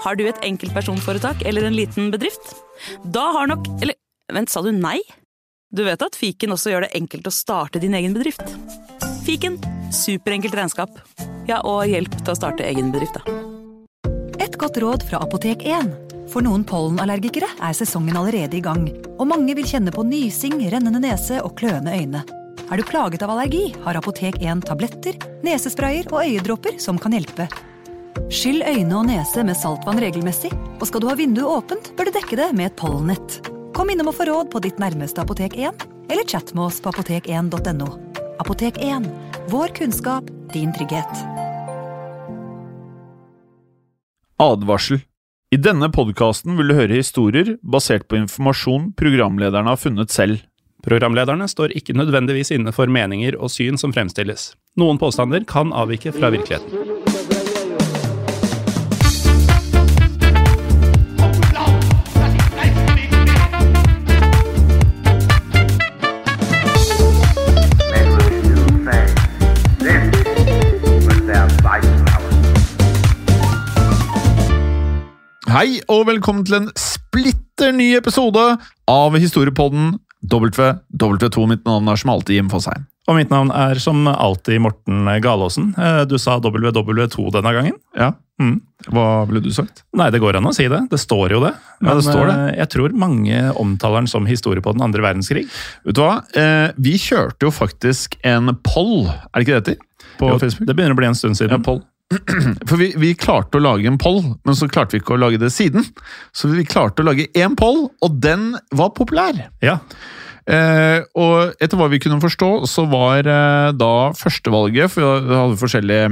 Har du et enkeltpersonforetak eller en liten bedrift? Da har nok Eller vent, sa du nei? Du vet at fiken også gjør det enkelt å starte din egen bedrift? Fiken superenkelt regnskap. Ja, og hjelp til å starte egen bedrift, da. Et godt råd fra Apotek 1. For noen pollenallergikere er sesongen allerede i gang, og mange vil kjenne på nysing, rennende nese og kløende øyne. Er du plaget av allergi, har Apotek 1 tabletter, nesesprayer og øyedråper som kan hjelpe. Skyll øyne og nese med saltvann regelmessig, og skal du ha vinduet åpent, bør du dekke det med et pollenett. Kom innom og få råd på ditt nærmeste Apotek 1, eller chat med oss på apotek1.no. Apotek 1 vår kunnskap, din trygghet. Advarsel. I denne podkasten vil du høre historier basert på informasjon programlederne har funnet selv. Programlederne står ikke nødvendigvis inne for meninger og syn som fremstilles. Noen påstander kan avvike fra virkeligheten. Hei og velkommen til en splitter ny episode av Historiepodden WW2. Mitt navn er som alltid Jim Fosheim. Og mitt navn er som alltid Morten Galaasen. Eh, Du sa WW2 denne gangen. Ja, Mm. Hva ville du sagt? Nei, det går an å si det. Det står jo det. Ja, det står det. eh, jeg tror mange omtaler den som historie på den andre verdenskrig. Vet du hva? Eh, vi kjørte jo faktisk en poll, er det ikke det det heter? På Jo, Facebook? Det begynner å bli en stund siden. Ja, poll. For vi, vi klarte å lage en poll, men så klarte vi ikke å lage det siden. Så vi klarte å lage én poll, og den var populær. Ja, Eh, og etter hva vi kunne forstå, så var eh, da førstevalget For vi hadde forskjellige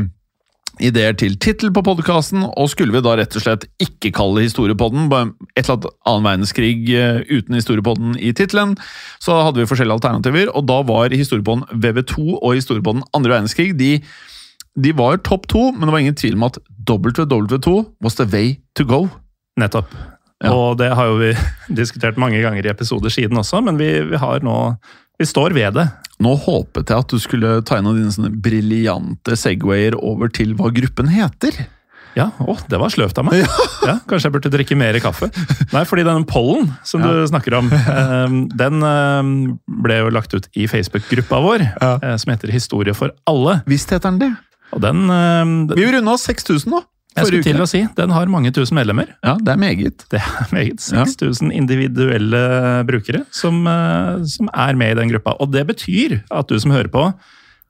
ideer til tittel på podkasten, og skulle vi da rett og slett ikke kalle historiepodden bare et eller annet annen verdenskrig eh, uten historiepodden i tittelen, så hadde vi forskjellige alternativer, og da var historiepodden VV2 og historiepodden andre verdenskrig de, de var topp to, men det var ingen tvil om at WW2 was the way to go. nettopp. Ja. Og det har jo vi diskutert mange ganger i episoder siden også, men vi, vi har nå Vi står ved det. Nå håpet jeg at du skulle ta en av dine sånne briljante segwayer over til hva gruppen heter. Ja, å, det var sløvt av meg. Ja. Kanskje jeg burde drikke mer kaffe. Nei, fordi den pollen som du snakker om, eh, den eh, ble jo lagt ut i Facebook-gruppa vår, eh, som heter Historie for alle. Visst heter den det. Og den, eh, Vi runda 6000 nå. jeg skulle til å si, den har mange tusen medlemmer. Ja, det er meget. Det er meget. Ja. 6000 individuelle brukere som, eh, som er med i den gruppa. Og det betyr at du som hører på,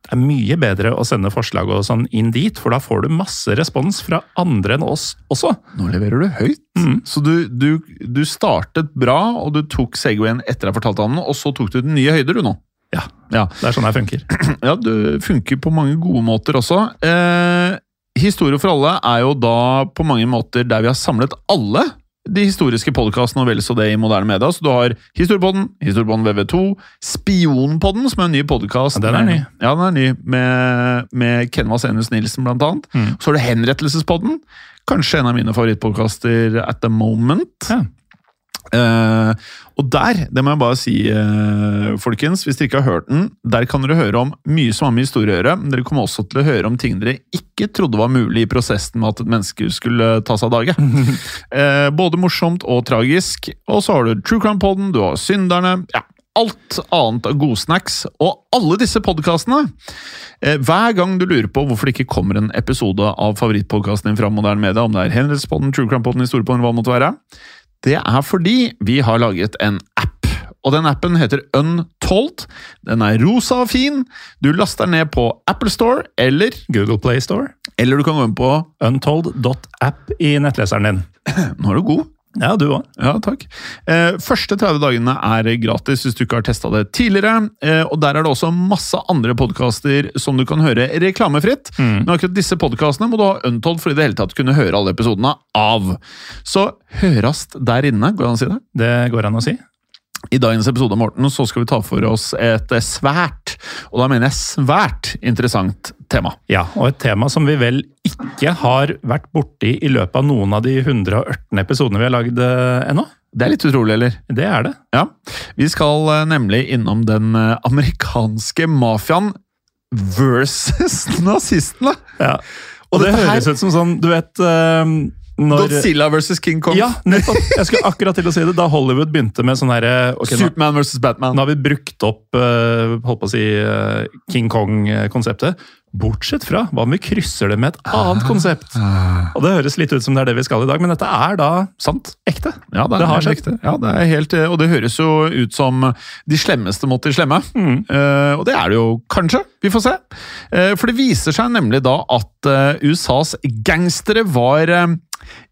det er mye bedre å sende forslag og sånn inn dit, for da får du masse respons fra andre enn oss også. Nå leverer du høyt. Mm. Så du, du, du startet bra, og du tok Segwayen etter jeg fortalte om den, og så tok du den nye høyder, du nå. Ja, Ja, det er sånn jeg funker. ja du funker på mange gode måter også. Eh, Historie for alle er jo da på mange måter der vi har samlet alle de historiske podkastene, og vel så det i moderne media. Så du har Historiepodden, Historiepodden VV2, Spionpodden, som er en ny podkast. Ja, den er ny. Ja, den er ny, med, med Ken Vasenius Nilsen, blant annet. Mm. Så har du Henrettelsespodden. Kanskje en av mine favorittpodkaster at the moment. Ja. Eh, og der, det må jeg bare si, eh, folkens, hvis dere ikke har hørt den, der kan dere høre om mye som har med historie å gjøre, men dere kommer også til å høre om ting dere ikke trodde var mulig i prosessen med at et menneske skulle ta seg av dage. eh, både morsomt og tragisk. Og så har du True Crime-poden, du har Synderne. ja, Alt annet av godsnacks. Og alle disse podkastene eh, Hver gang du lurer på hvorfor det ikke kommer en episode av favorittpodkasten din fra moderne media, om det er Hendelsespodden, True Crime-podden, Historiepodden, hva det måtte være, det er fordi vi har laget en app. Og den appen heter Untold. Den er rosa og fin. Du laster den ned på Apple Store, eller, Google Play Store. eller du kan gå inn på Untold.app i nettleseren din. Nå er du god. Ja, du òg. Ja, takk. Eh, første 30 dagene er gratis hvis du ikke har testa det tidligere. Eh, og der er det også masse andre podkaster som du kan høre reklamefritt. Men akkurat disse podkastene må du ha Untold for i det hele tatt kunne høre alle episodene av. Så hørast der inne, går det an å si det? Det går an å si. I dagens episode Morten, så skal vi ta for oss et svært, og da mener jeg svært, interessant tema. Ja, og et tema som vi vel ikke har vært borti i løpet av noen av de 118 episodene vi har lagd eh, ennå. Det er litt utrolig, eller? Det er det. Ja. Vi skal eh, nemlig innom den eh, amerikanske mafiaen versus nazistene. Ja. Og Og det høres her- ut som sånn, du vet eh, når Godzilla versus King Kong. Ja, nettopp! Jeg skulle akkurat til å si det. Da Hollywood begynte med sånn herre okay, Superman versus Batman. nå har vi brukt opp uh, holdt på å si uh, King Kong-konseptet. Bortsett fra hva om vi krysser det med et annet konsept? Og Det høres litt ut som det er det vi skal i dag, men dette er da Sant. ekte. Ja, det, er Det har skjedd. Ja, det er helt, og det høres jo ut som de slemmeste mot de slemme. Mm. Uh, og det er det jo kanskje. Vi får se. Uh, for det viser seg nemlig da at uh, USAs gangstere var eh,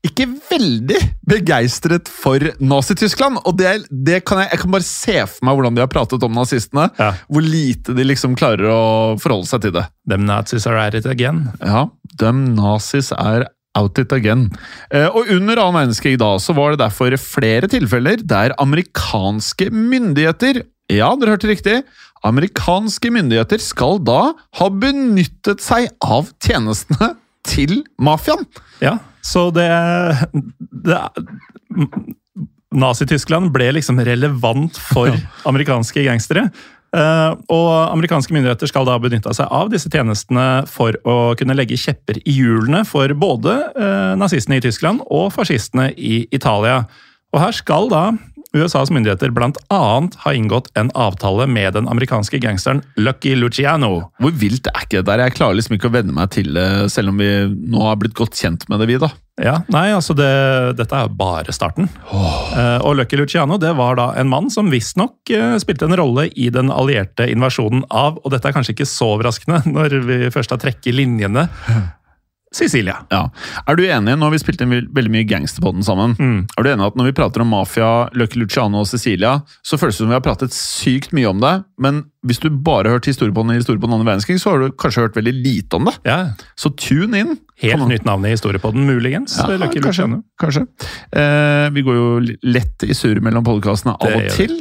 ikke veldig begeistret for Nazi-Tyskland. Og det, det kan jeg, jeg kan bare se for meg hvordan de har pratet om nazistene. Ja. Hvor lite de liksom klarer å forholde seg til det. Them Nazis are at it again. Ja, them nazis are out it again. Eh, og under annen verdenskrig da, så var det derfor flere tilfeller der amerikanske myndigheter Ja, dere hørte riktig. Amerikanske myndigheter skal da ha benyttet seg av tjenestene til mafiaen. Ja, så det, det Nazi-Tyskland ble liksom relevant for amerikanske gangstere. Eh, og amerikanske myndigheter skal da benytte seg av disse tjenestene for å kunne legge kjepper i hjulene for både eh, nazistene i Tyskland og fascistene i Italia. Og her skal da USAs myndigheter blant annet ha inngått en avtale med den amerikanske gangsteren Lucky Luciano. Hvor vilt er ikke det der? Jeg klarer liksom ikke å venne meg til det, selv om vi nå har blitt godt kjent med det, vi, da. Ja, nei, altså det, Dette er bare starten. Eh, og Lucky Luciano det var da en mann som visstnok uh, spilte en rolle i den allierte invasjonen av Og dette er kanskje ikke så overraskende når vi først har trekket linjene. Sicilia. Ja. Er du enig, nå har vi spilt inn veldig mye gangster på den sammen, Mm. er du enig at når vi prater om mafia, Lucky Luciano og Cecilia, så føles det som vi har pratet sykt mye om det, men hvis du bare har hørt historiepodden i historie på den andre verdenskrig, så har du kanskje hørt veldig lite om det. Ja, Så tune inn. Helt nytt navn i historiepodden, muligens. Ja, Lucky kanskje. Kanskje. Eh, vi går jo lett i surr mellom podkastene av og til.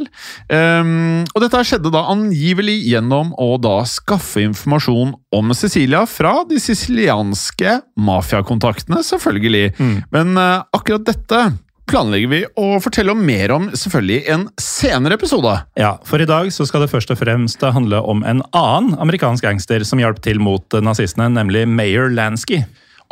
Um, og dette skjedde da angivelig gjennom å da skaffe informasjon om Cecilia fra de sicilianske mafiakontaktene, selvfølgelig. Mm. Men uh, akkurat dette planlegger vi å fortelle om mer om selvfølgelig en senere episode. Ja, for i dag så skal det først og fremst handle om en annen amerikansk gangster som hjalp til mot nazistene, nemlig Mayor Lansky.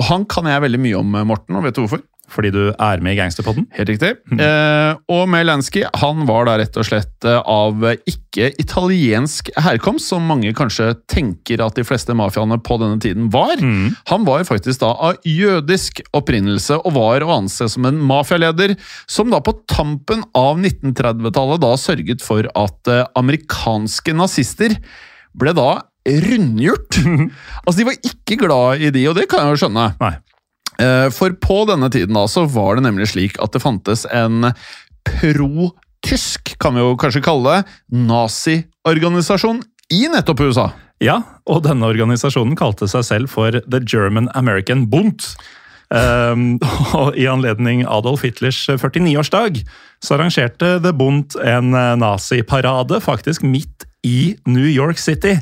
Og han kan jeg veldig mye om, Morten, og vet du hvorfor? Fordi du er med i Gangsterpodden. Helt riktig. Eh, og Melansky han var da rett og slett eh, av ikke-italiensk herkomst, som mange kanskje tenker at de fleste mafiaene på denne tiden var. Mm. Han var faktisk da av jødisk opprinnelse og var å anse som en mafialeder, som da på tampen av 1930-tallet da sørget for at eh, amerikanske nazister ble da rundgjort. altså, de var ikke glad i de, og det kan jeg jo skjønne. Nei. Eh, For på denne tiden da, så var det nemlig slik at det fantes en pro-tysk, kan vi jo kanskje kalle det, nazi-organisasjon i nettopp USA. Ja, og denne organisasjonen kalte seg selv for The German American Bund. Um, og I anledning Adolf Hitlers 49-årsdag så arrangerte The Bund en eh, naziparade faktisk midt i New York City.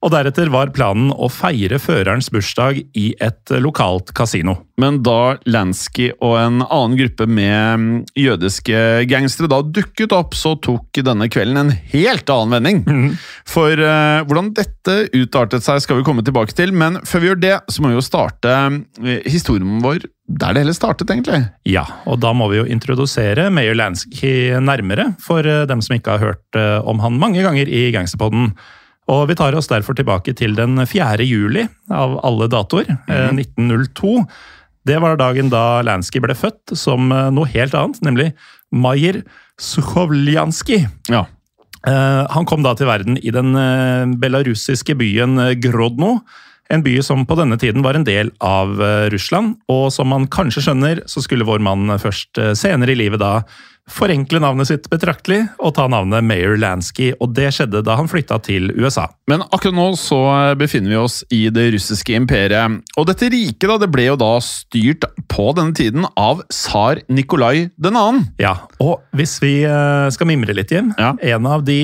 Og Deretter var planen å feire førerens bursdag i et lokalt kasino. Men da Lansky og en annen gruppe med mm, jødiske gangstere da dukket opp, så tok denne kvelden en helt annen vending. For uh, hvordan dette utartet seg, skal vi komme tilbake til, men før vi gjør det, så må vi jo starte eh, historien vår der det hele startet, egentlig. Ja, og da må vi jo introdusere Mayor Lansky nærmere, for eh, dem som ikke har hørt om han mange ganger i Gangsterpodden. Og vi tar oss derfor tilbake til den 4. juli av alle datoer, mm. 1902. Det var dagen da Lansky ble født som eh, noe helt annet, nemlig Majer Sukhovljanskij. Ja. Eh, Han kom da til verden i den eh, belarusiske byen eh, Grodno. En by som på denne tiden var en del av eh, Russland. Og som man kanskje skjønner, så skulle vår mann først eh, senere i livet da forenkle navnet sitt betraktelig og ta navnet Mayor Lansky. Og det skjedde da han flytta til USA. Men akkurat nå så befinner vi oss i det russiske imperiet. Og dette riket da, det ble jo da styrt på denne tiden av tsar Nikolai 2. Ja, og hvis vi eh, skal mimre litt, Jim. Ja. En av de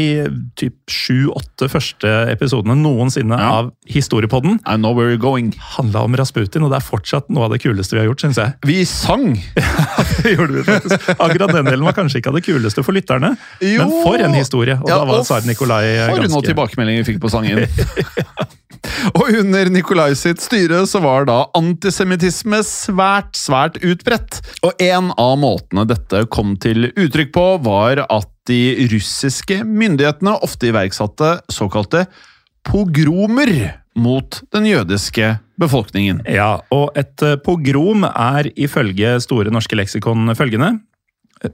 typ sju-åtte første episodene noensinne Ja. av Historiepodden I know where you're going. handla om Rasputin, og det er fortsatt noe av det kuleste vi har gjort, syns jeg. Vi sang! Det gjorde vi faktisk. Akkurat den delen var kanskje ikke av det kuleste for lytterne, Jo. men for en historie! Og Ja, da var tsar Nikolai For noen ganske tilbakemeldinger vi fikk på sangen. Og under Nikolai sitt styre så var da antisemittisme svært, svært utbredt. Og en av måtene dette kom til uttrykk på, var at de russiske myndighetene ofte iverksatte såkalte pogromer mot den jødiske befolkningen. Ja, og et eh, pogrom er ifølge Store norske leksikon følgende.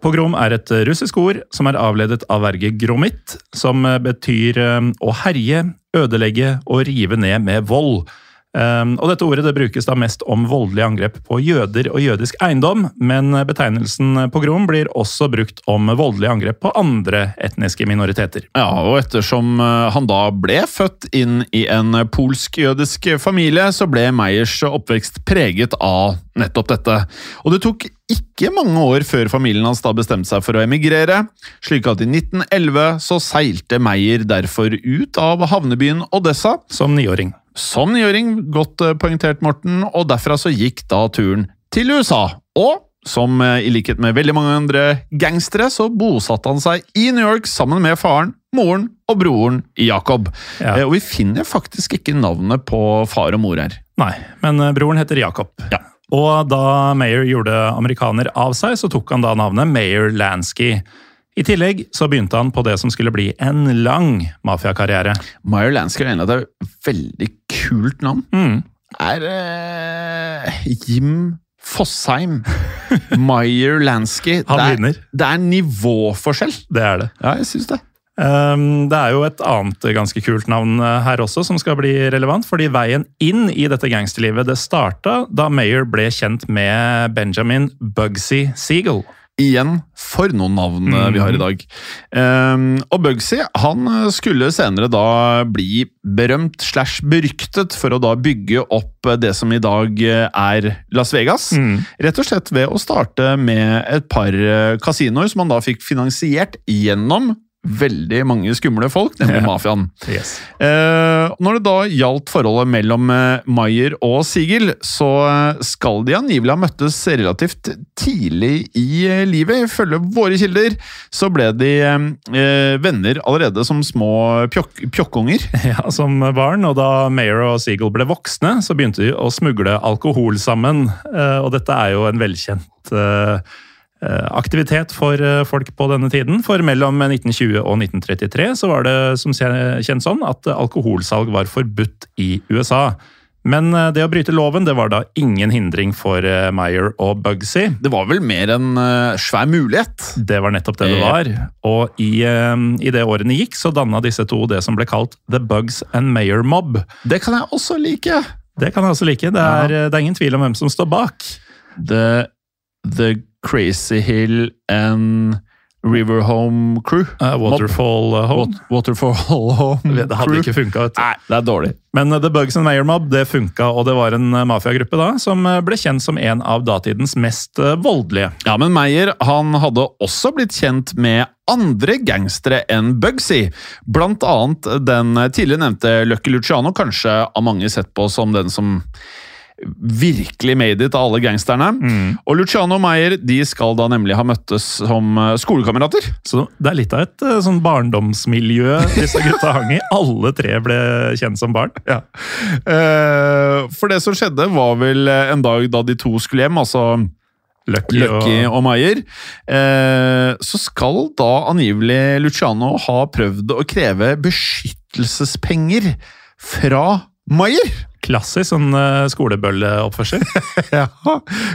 Pogrom er et russisk ord som er avledet av verget gromit, som betyr eh, å herje, ødelegge og rive ned med vold. Um, og dette ordet det brukes da mest om voldelige angrep på jøder og jødisk eiendom, men betegnelsen pogrom blir også brukt om voldelige angrep på andre etniske minoriteter. Ja, og ettersom eh, han da ble født inn i en polsk-jødisk familie, så ble Meyers oppvekst preget av nettopp dette. Og det tok ikke mange år før familien hans da bestemte seg for å emigrere, slik at i 1911 så seilte Meyer derfor ut av havnebyen Odessa Som niåring. som niåring, godt eh, poengtert, Morten, og derfra så gikk da turen til USA. Og som eh, i likhet med veldig mange andre gangstere, så bosatte han seg i New York sammen med faren, moren og broren Jacob. Ja. Eh, Og vi finner faktisk ikke navnet på far og mor her. Nei, men broren heter Jacob. Ja. Og da Mayer gjorde amerikaner av seg, så tok han da navnet Mayer Lansky. I tillegg så begynte han på det som skulle bli en lang mafiakarriere. Mayer Lansky er en av et veldig kult navn. Mm. Er eh, Jim Fossheim. Mayer Lansky. Han det er, vinner. Det er nivåforskjell. Det er det. Ja, jeg syns det. Um, det er jo et annet ganske kult navn eh, her også som skal bli relevant, fordi veien inn i dette gangsterlivet det starta da Mayer ble kjent med Benjamin Bugsy Siegel. Igjen, for noen navn eh, vi har i dag. Um, og Bugsy han eh, skulle senere da bli berømt slash beryktet for å da bygge opp det som i dag er Las Vegas. Mm. Rett og slett ved å starte med et par kasinoer som han da fikk finansiert gjennom veldig mange skumle folk, nemlig Ja. mafiaen. Yes. Eh, når det da gjaldt forholdet mellom eh, Meyer og Sigel, så eh, skal de angivelig ha møttes relativt tidlig i eh, livet. Ifølge våre kilder så ble de eh, venner allerede som små pjokk, pjokkunger. Ja, som barn, og da Mayer og Sigel ble voksne, så begynte de å smugle alkohol sammen. Og dette er jo en velkjent aktivitet for eh, folk på denne tiden. For mellom 1920 og 1933 så var det som kjent sånn at alkoholsalg var forbudt i USA. Men eh, det å bryte loven det var da ingen hindring for eh, Meyer og Bugsy. Det var vel mer en eh, svær mulighet. Det var nettopp det det var. Og i, eh, i det årene gikk, så danna disse to det som ble kalt The Bugs and Mayer Mob. Det kan jeg også like. Det kan jeg også like. Det er, det er ingen tvil om hvem som står bak. The, the Crazy Hill and River Home Crew. Uh, Waterfall uh, Home. Wat- Waterfall Home Det hadde ikke funka. Nei, det er dårlig. Men uh, The Bugs and Mayor Mob det funka, og det var en mafiagruppe da, som ble kjent som en av datidens mest voldelige. Ja, men Meyer han hadde også blitt kjent med andre gangstere enn Bugsy. Blant annet den tidligere nevnte Lucky Luciano, kanskje av mange sett på som den som virkelig made it av alle gangsterne. Og Luciano og Meyer de skal da nemlig ha møttes som eh, skolekamerater. Så det er litt av et uh, sånn barndomsmiljø disse gutta hang i. Alle tre ble kjent som barn. Ja. For det som skjedde, var vel en dag da de to skulle hjem, altså Lucky, Lucky og og eh, så skal da angivelig Luciano ha prøvd å kreve beskyttelsespenger fra Meyer. Klassisk sånn uh, skolebølleoppførsel. Ja,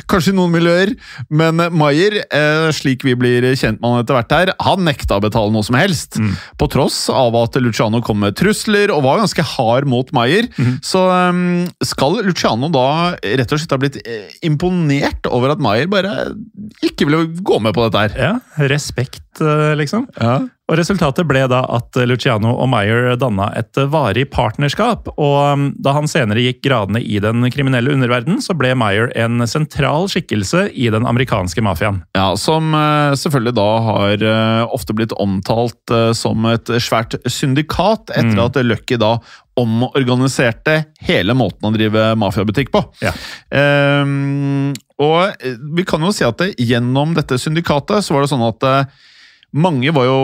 kanskje i noen miljøer, men Maier, eh, slik vi blir kjent med han etter hvert her, han nekta å betale noe som helst. På tross av at Luciano kom med trusler og var ganske hard mot Meyer, så um, skal Luciano da rett og slett ha blitt eh, imponert over at Maier bare ikke ville gå med på dette her. Ja, respekt, liksom. Ja. Og Resultatet ble da at Luciano og Meyer danna et varig partnerskap. og um, Da han senere gikk gradene i den kriminelle underverden, så ble Meyer en sentral skikkelse i den amerikanske mafiaen. Ja, Som eh, selvfølgelig da har eh, ofte blitt omtalt eh, som et svært syndikat, etter at Lucky da omorganiserte hele måten å drive mafiabutikk på. Ja. Um, og eh, vi kan jo si at det, gjennom dette syndikatet så var det sånn at eh, Mange var jo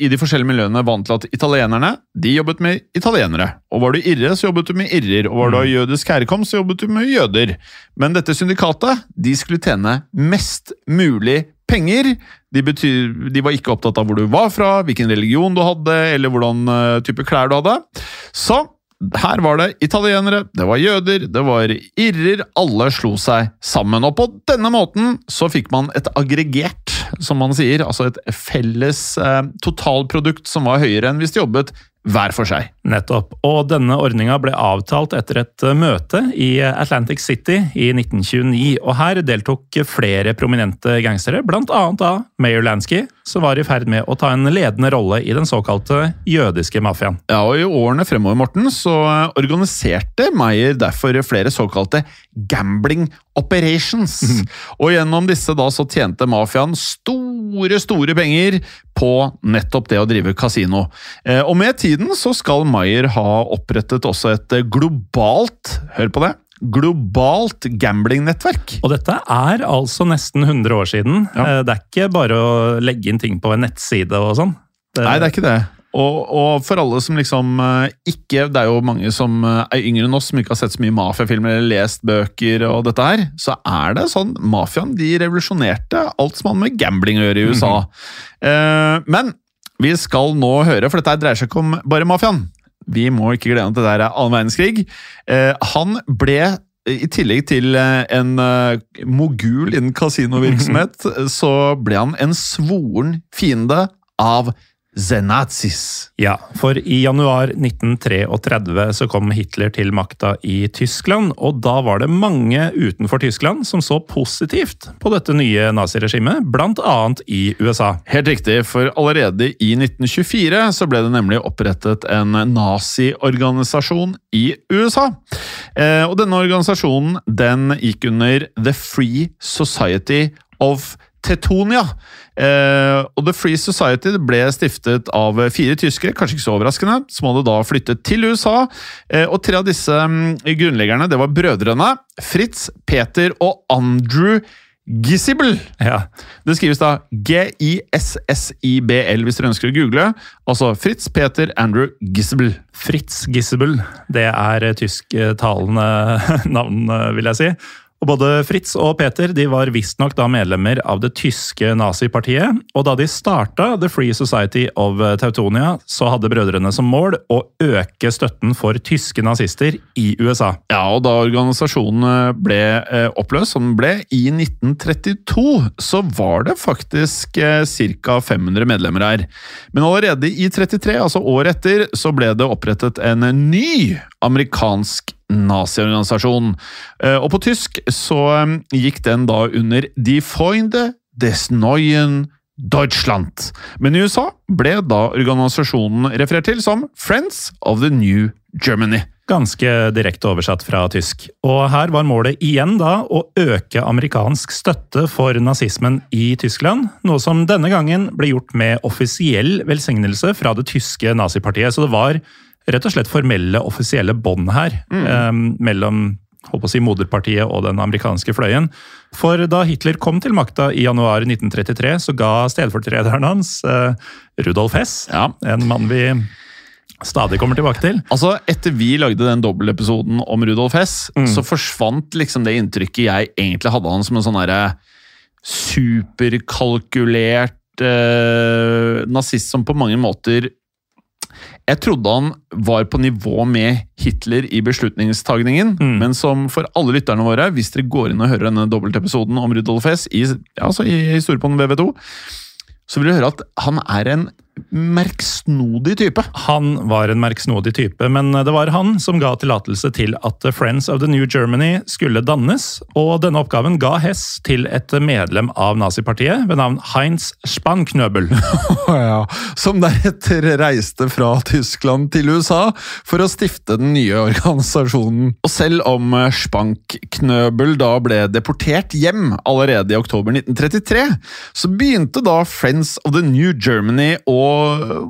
i de forskjellige miljøene vant til at italienerne de jobbet med italienere. Og var du irre, så jobbet du med irrer. Og var du av jødisk herkomst, så jobbet du med jøder. Men dette syndikatet de skulle tjene mest mulig penger. De, betyr, de var ikke opptatt av hvor du var fra, hvilken religion du hadde, eller hvordan eh, type klær du hadde. Så her var det italienere, det var jøder, det var irrer. Alle slo seg sammen. Og på denne måten så fikk man et aggregert, som man sier. Altså et felles eh, totalprodukt som var høyere enn hvis de jobbet hver for seg. Nettopp. Og denne ordninga ble avtalt etter et eh, møte i Atlantic City i 1929. Og her deltok flere prominente gangstere, blant annet da Mayor Lansky, som var i ferd med å ta en ledende rolle i den såkalte jødiske mafiaen. Ja, og I årene fremover Morten, så organiserte Meyer derfor flere såkalte gambling operations. Og gjennom disse da så tjente mafiaen store, store penger på nettopp det å drive kasino. Eh, Og med tiden så skal Meyer ha opprettet også et globalt Hør på det! Globalt gamblingnettverk. Og dette er altså nesten 100 år siden. Ja. Eh, Det er ikke bare å legge inn ting på en nettside og sånn. Nei, det er ikke det. Og, og for alle som liksom eh, ikke Det er jo mange som eh, er yngre enn oss, som ikke har sett så mye mafiafilmer eller lest bøker og dette her, så er det sånn Mafiaen de revolusjonerte alt som hadde med gambling å gjøre i USA. Eh, men vi skal nå høre, for dette dreier seg ikke om bare mafiaen. Vi må ikke glemme at det der er annen verdenskrig. Eh, han ble i tillegg til eh, en eh, mogul innen kasinovirksomhet, så ble han en svoren fiende av Zenazis. Ja, for i januar 1933 så kom Hitler til makta i Tyskland, og da var det mange utenfor Tyskland som så positivt på dette nye naziregimet, annet i USA. Helt riktig, for allerede i 1924 så ble det nemlig opprettet en naziorganisasjon i USA. Eh, og denne organisasjonen den gikk under The Free Society of Tetonia. Eh, og The Free Society ble stiftet av fire tyskere, kanskje ikke så overraskende, som hadde da flyttet til USA. Eh, og tre av disse mm, grunnleggerne det var brødrene Fritz, Peter og Andrew Gissibel. Ja, Det skrives da G-I-S-S-I-B-L hvis dere ønsker å google. Altså Fritz Peter Andrew Gissibel. Fritz Gissibel. det er tysktalende navn, eh, vil jeg si. Og Både Fritz og Peter de var visstnok da medlemmer av det tyske nazipartiet. Og da de starta The Free Society of Tautonia, så hadde brødrene som mål å øke støtten for tyske nazister i USA. Ja, og da organisasjonen ble eh, oppløst, som den ble i 1932, så var det faktisk eh, ca. 500 medlemmer her. Men allerede i 33, altså året etter, så ble det opprettet en ny amerikansk naziorganisasjon. Eh, Og på tysk så eh, gikk den da under Die Freunde des Neuen Deutschland. Men i USA ble da organisasjonen referert til som Friends of the New Germany. Ganske direkte oversatt fra tysk. Og her var målet igjen da å øke amerikansk støtte for nazismen i Tyskland, noe som denne gangen ble gjort med offisiell velsignelse fra det tyske nazipartiet. Så det var rett og slett formelle, offisielle bånd her eh, mellom på å si, moderpartiet og den amerikanske fløyen. For da Hitler kom til makta i januar 1933, så ga stedfortrederen hans, eh, Rudolf Hess, Ja. en mann vi stadig kommer tilbake til, Altså, Etter vi lagde den dobbeltepisoden om Rudolf Hess, så forsvant liksom det inntrykket jeg egentlig hadde av han som en sånn herre superkalkulert eh, nazist som på mange måter Jeg trodde han var på nivå med Hitler i beslutningstagningen, Mm. men som for alle lytterne våre, hvis dere går inn og hører denne dobbeltepisoden om Rudolf Hess i, altså i Historiepodden VV2, så vil du høre at han er en merksnodig type. Han var en merksnodig type, men det var han som ga tillatelse til at Friends of the New Germany skulle dannes, og denne oppgaven ga Hess til et medlem av nazipartiet ved navn Heinz Spanknøbel. Ja, som deretter reiste fra Tyskland til USA for å stifte den nye organisasjonen. Og selv om Spankknøbel da ble deportert hjem allerede i oktober 1933, så begynte da Friends of the New Germany å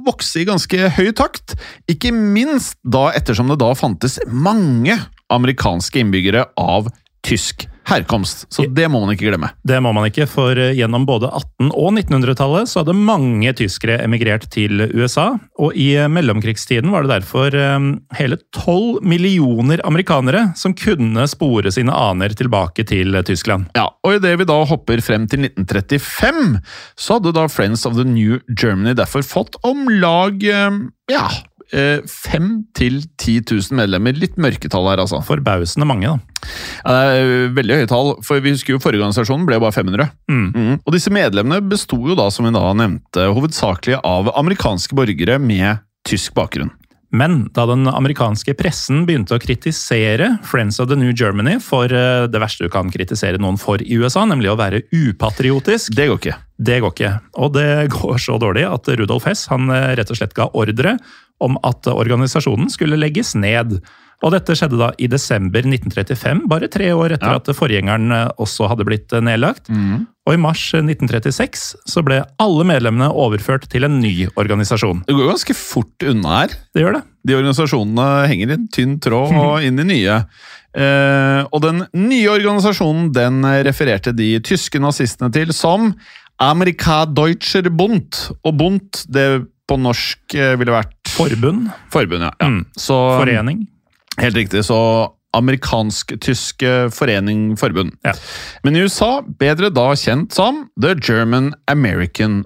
vokse i ganske høy takt. Ikke minst da ettersom det da fantes mange amerikanske innbyggere av tysk herkomst. Så det må man ikke glemme. Det må man ikke, for eh, gjennom både 1800- og 1900-tallet så hadde mange tyskere emigrert til USA. Og i eh, mellomkrigstiden var det derfor eh, hele 12 millioner amerikanere som kunne spore sine aner tilbake til Tyskland. Ja, og idet vi da hopper frem til 1935, så hadde da Friends of the New Germany derfor fått om lag ja, eh, 5 000-10 000 medlemmer. Litt mørketall her, altså. Forbausende mange, da. Ja, det er eh, veldig høye tall, for vi husker jo forrige organisasjon ble bare 500. Mm. Mm. Og disse medlemmene besto jo da, som vi da nevnte, hovedsakelig av amerikanske borgere med tysk bakgrunn. Men da den amerikanske pressen begynte å kritisere Friends of the New Germany for eh, det verste du kan kritisere noen for i USA, nemlig å være upatriotisk, Det går ikke. det går ikke. Og det går så dårlig at Rudolf Hess han eh, rett og slett ga ordre om at organisasjonen skulle legges ned. Og dette skjedde da i desember 1935, bare tre år etter Ja. at forgjengeren eh, også hadde blitt eh, nedlagt. Mm. Og i mars 1936 så ble alle medlemmene overført til en ny organisasjon. Det går ganske fort unna her. Det gjør det. De organisasjonene henger i en tynn tråd og inn i nye. Eh, og den nye organisasjonen den refererte de tyske nazistene til som Amerika Deutscher Bund. Og Bund, det på norsk eh, ville vært Forbund, Forbund, ja. ja. Mm. Så, forening. Helt riktig. Så amerikansk-tysk forening forbund. Ja. Men i USA bedre da kjent som The German American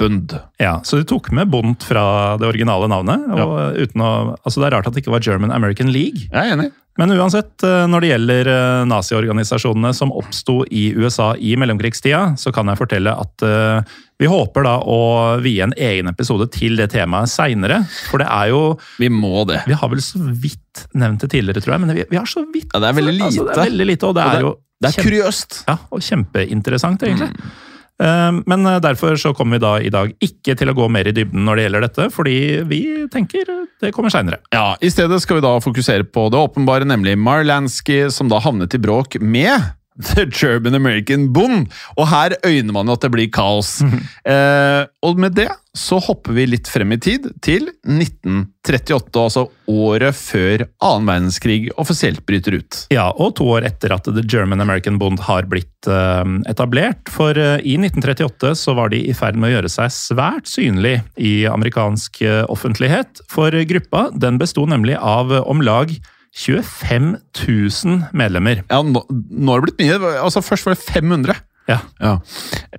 Bund. Ja, Så de tok med Bond fra det originale navnet. og uten å, altså Det er rart at det ikke var German American League. Jeg er enig. Men uansett, eh, når det gjelder eh, naziorganisasjonene som oppsto i USA i mellomkrigstida, så kan jeg fortelle at eh, vi håper da å vie en egen episode til det temaet seinere. For det er jo Vi må det. Vi har vel så vidt nevnt det tidligere, tror jeg, men vi, vi har så vidt Ja, det er veldig Altså, det er veldig lite, og det Og er jo Det er kuriøst. ja, og kjempeinteressant, egentlig. Mm. Eh, Men eh, derfor så kommer vi da i dag ikke til å gå mer i dybden når det gjelder dette, fordi vi tenker det kommer seinere. Ja, I stedet skal vi da fokusere på det åpenbare, nemlig Marlansky, som da havnet i bråk med The German American Bond. Og her øyner man jo at det blir kaos. eh, og med det så hopper vi litt frem i tid, til 1938, altså året før annen verdenskrig offisielt bryter ut. Ja, og to år etter at The German American Bond har blitt eh, etablert. For eh, i 1938 så var de i ferd med å gjøre seg svært synlig i amerikansk eh, offentlighet. For gruppa den besto nemlig av om lag 25 000 medlemmer. Ja, nå, nå har det blitt mye. Altså Først var det 500. Ja. Ja.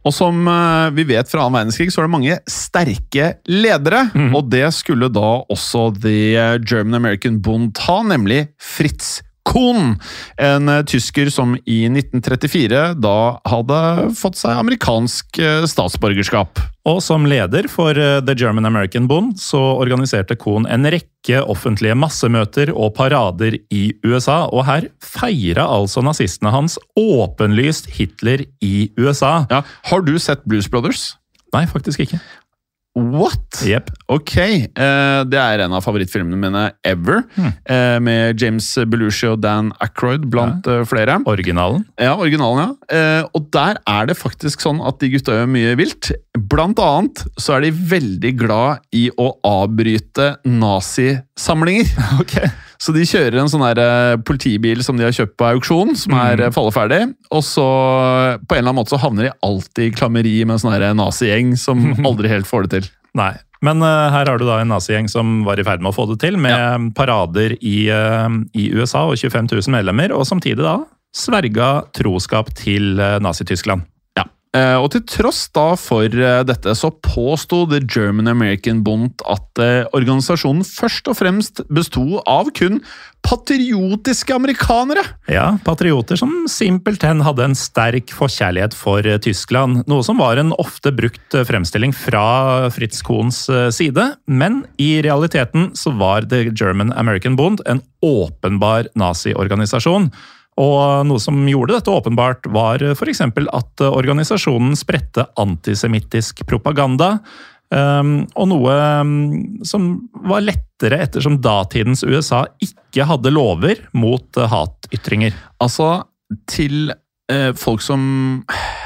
Og som eh, vi vet fra annen verdenskrig, så var det mange sterke ledere. Og det skulle da også The German American Bund ta, nemlig Fritz Kohn. En eh, tysker som i 1934 da hadde fått seg amerikansk eh, statsborgerskap. Og som leder for eh, The German American Bond så organiserte Kohn en rekke offentlige massemøter og parader i USA, og her feira altså nazistene hans åpenlyst Hitler i USA. Ja, Har du sett Blues Brothers? Nei, faktisk ikke. What? Yep. Ok, Uh, det er en av favorittfilmene mine ever. Hmm. Uh, med James Belushi og Dan Aykroyd blant eh, flere. Originalen. Ja, originalen, ja. Og der er det faktisk sånn at de gutta gjør mye vilt. Blant annet så er de veldig glad i å avbryte nazisamlinger. Ok. Så de kjører en sånn her eh, politibil som de har kjøpt på auksjon, som er Mm. eh, falleferdig. Og så på en eller annen måte så havner de alltid i klammeri med en sånn her nazigjeng som aldri helt får det til. Nei. Men uh, her har du da en nazigjeng som var i ferd med å få det til, med parader i, uh, i USA og 25 000 medlemmer, og samtidig da sverga troskap til uh, Nazi-Tyskland. Eh, og til tross da for eh, dette, så påsto The German American Bund at eh, organisasjonen først og fremst besto av kun patriotiske amerikanere. Ja, patrioter som simpelthen hadde en sterk forkjærlighet for Tyskland, noe som var en ofte brukt fremstilling fra Fritz Kohns side, men i realiteten så var The German American Bund en åpenbar naziorganisasjon. Og noe som gjorde dette åpenbart, var f.eks. at eh, organisasjonen spredte antisemittisk propaganda. Um, og noe um, som var lettere ettersom datidens USA ikke hadde lover mot uh, hatytringer. Altså, til eh, folk som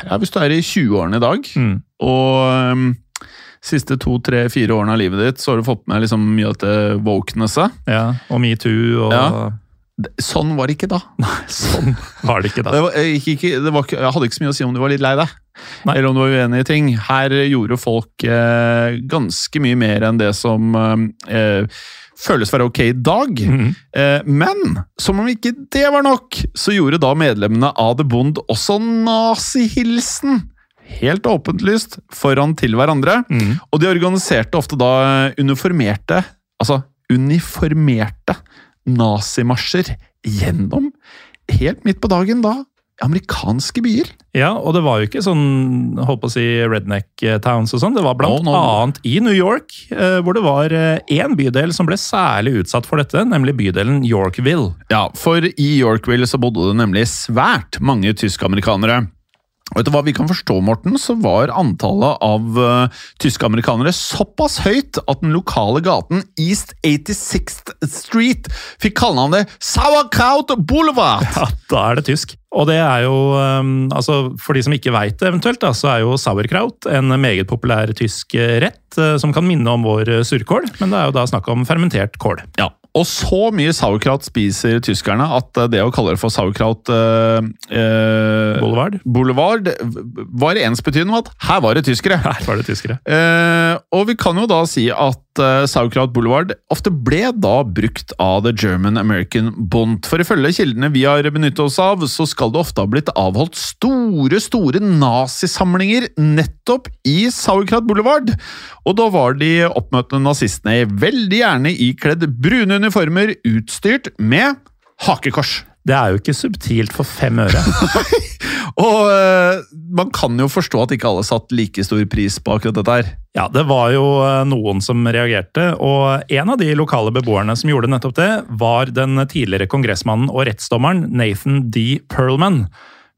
Ja, hvis du er i 20-årene i dag, Mm. og um, siste to, tre, fire årene av livet ditt, så har du fått med liksom mye av dette wokenesset. Ja, og metoo og Ja. Sånn var det ikke da. Nei, Sånn var det ikke da. Det var, gikk ikke, det var, jeg hadde ikke så mye å si om du var litt lei deg. Nei. Eller om du var uenig i ting. Her gjorde folk eh, ganske mye mer enn det som eh, føles å være ok i dag. Mm. Eh, men som om ikke det var nok, så gjorde da medlemmene av The Bond også nazihilsen. Helt åpentlyst foran til hverandre. Mm. Og de organiserte ofte da uniformerte, altså uniformerte nazimarsjer gjennom, helt midt på dagen da, amerikanske byer. Ja, og det var jo ikke sånn holdt på å si redneck towns og sånn. Det var blant No, no, annet i New York, eh, hvor det var én bydel som ble særlig utsatt for dette, nemlig bydelen Yorkville. Ja, for i Yorkville så bodde det nemlig svært mange tysk-amerikanere. Og etter hva vi kan forstå, Morten, så var antallet av uh, tyske amerikanere såpass høyt at den lokale gaten East 86th Street fikk kallenavnet Sauerkraut Boulevard. Ja, da er det tysk. Og det er jo, um, altså For de som ikke veit det, eventuelt, da, så er jo sauerkraut en meget populær tysk rett uh, som kan minne om vår surkål, men det er jo da snakk om fermentert kål. Ja, og så mye sauerkraut spiser tyskerne at uh, det å kalle det for sauerkraut uh, uh, Boulevard. Boulevard var ensbetydende med at her var det tyskere. Her var det tyskere. Eh, og vi kan jo da si at uh, Sauerkraut Boulevard ofte ble da brukt av The German American Bond. For ifølge kildene vi har benyttet oss av, så skal det ofte ha blitt avholdt store, store nazisamlinger nettopp i Sauerkraut Boulevard. Og da var de oppmøtende nazistene veldig gjerne ikledd brune uniformer utstyrt med hakekors. Det er jo ikke subtilt for fem øre. Og eh, man kan jo forstå at ikke alle satte like stor pris på akkurat dette her. Ja, det var jo eh, noen som reagerte, og en av de lokale beboerne som gjorde nettopp det, var den tidligere kongressmannen og rettsdommeren Nathan D. Perlman.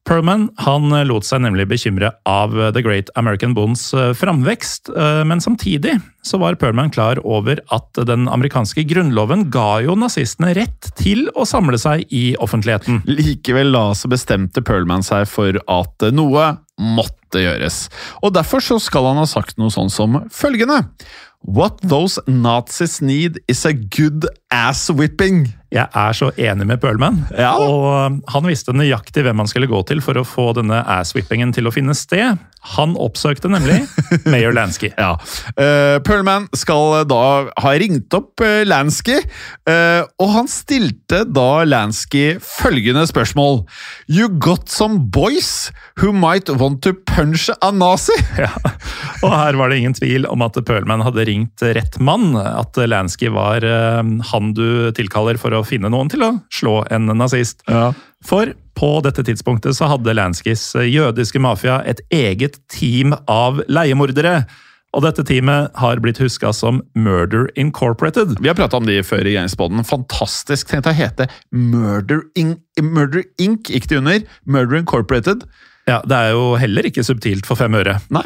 Perlman han lot seg nemlig bekymre av The Great American Bonds eh, framvekst, eh, men samtidig så var Perlman klar over at den amerikanske grunnloven ga jo nazistene rett til å samle seg i offentligheten. Likevel da så bestemte Perlman seg for at noe måtte gjøres. Og derfor så skal han ha sagt noe sånn som følgende What those Nazis need is a good ass whipping. Jeg er så enig med Perlman, Ja. og han visste nøyaktig hvem han skulle gå til for å få denne ass-whippingen til å finne sted. Han oppsøkte nemlig Mayor Lansky. Ja. Uh, Perlman skal da ha ringt opp uh, Lansky, uh, og han stilte da Lansky følgende spørsmål. You got some boys who might want to punch a nazi? Ja. Og her var det ingen tvil om at Perlman hadde ringt rett mann. At Lansky var uh, han du tilkaller for å finne noen til å slå en nazist. Ja. For på dette tidspunktet så hadde Lanskys jødiske mafia et eget team av leiemordere. Og dette teamet har blitt huska som Murder Incorporated. Vi har prata om de før i Gangsterboden. Fantastisk. Tenk å hete Murder, Inc. Murder Inc. Gikk det under. Murder Incorporated. Ja, Det er jo heller ikke subtilt for fem øre. Nei.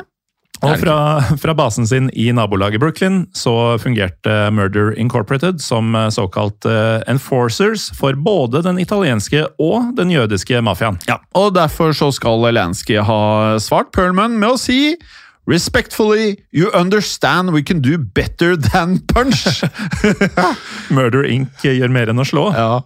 Og fra, fra basen sin i nabolaget Brooklyn så fungerte Murder Incorporated som eh, såkalt eh, enforcers for både den italienske og den jødiske mafiaen. Ja, og derfor så skal Lansky ha svart Perlman med å si Respectfully, you understand we can do better than punch. Murder Inc. gjør mer enn å slå. ja.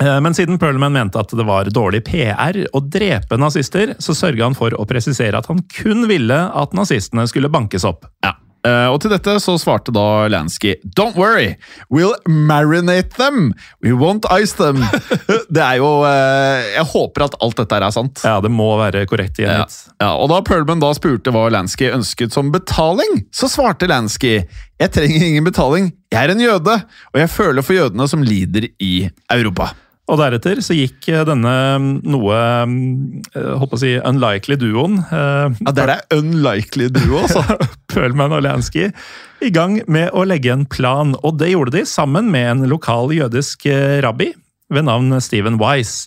Eh, Men siden Perlman mente at det var dårlig PR å drepe nazister, så sørga han for å presisere at han kun ville at nazistene skulle bankes opp. ja. Eh, og til dette så svarte da Lansky Don't worry, we'll marinate them. We won't ice them. det er jo eh, Jeg håper at alt dette er sant. Ja, det må være korrekt Ja. Ja, og Da Perlman da spurte hva Lansky ønsket som betaling, så svarte Lansky Jeg trenger ingen betaling, jeg er en jøde, og jeg føler for jødene som lider i Europa. Og deretter så gikk eh, denne mm, noe håper holdt på å si unlikely duoen, eh, Ja, Det er unlikely duo, altså. Pølman og Lansky, i gang med å legge en plan. Og det gjorde de sammen med en lokal jødisk eh, rabbi ved navn Stephen Wise.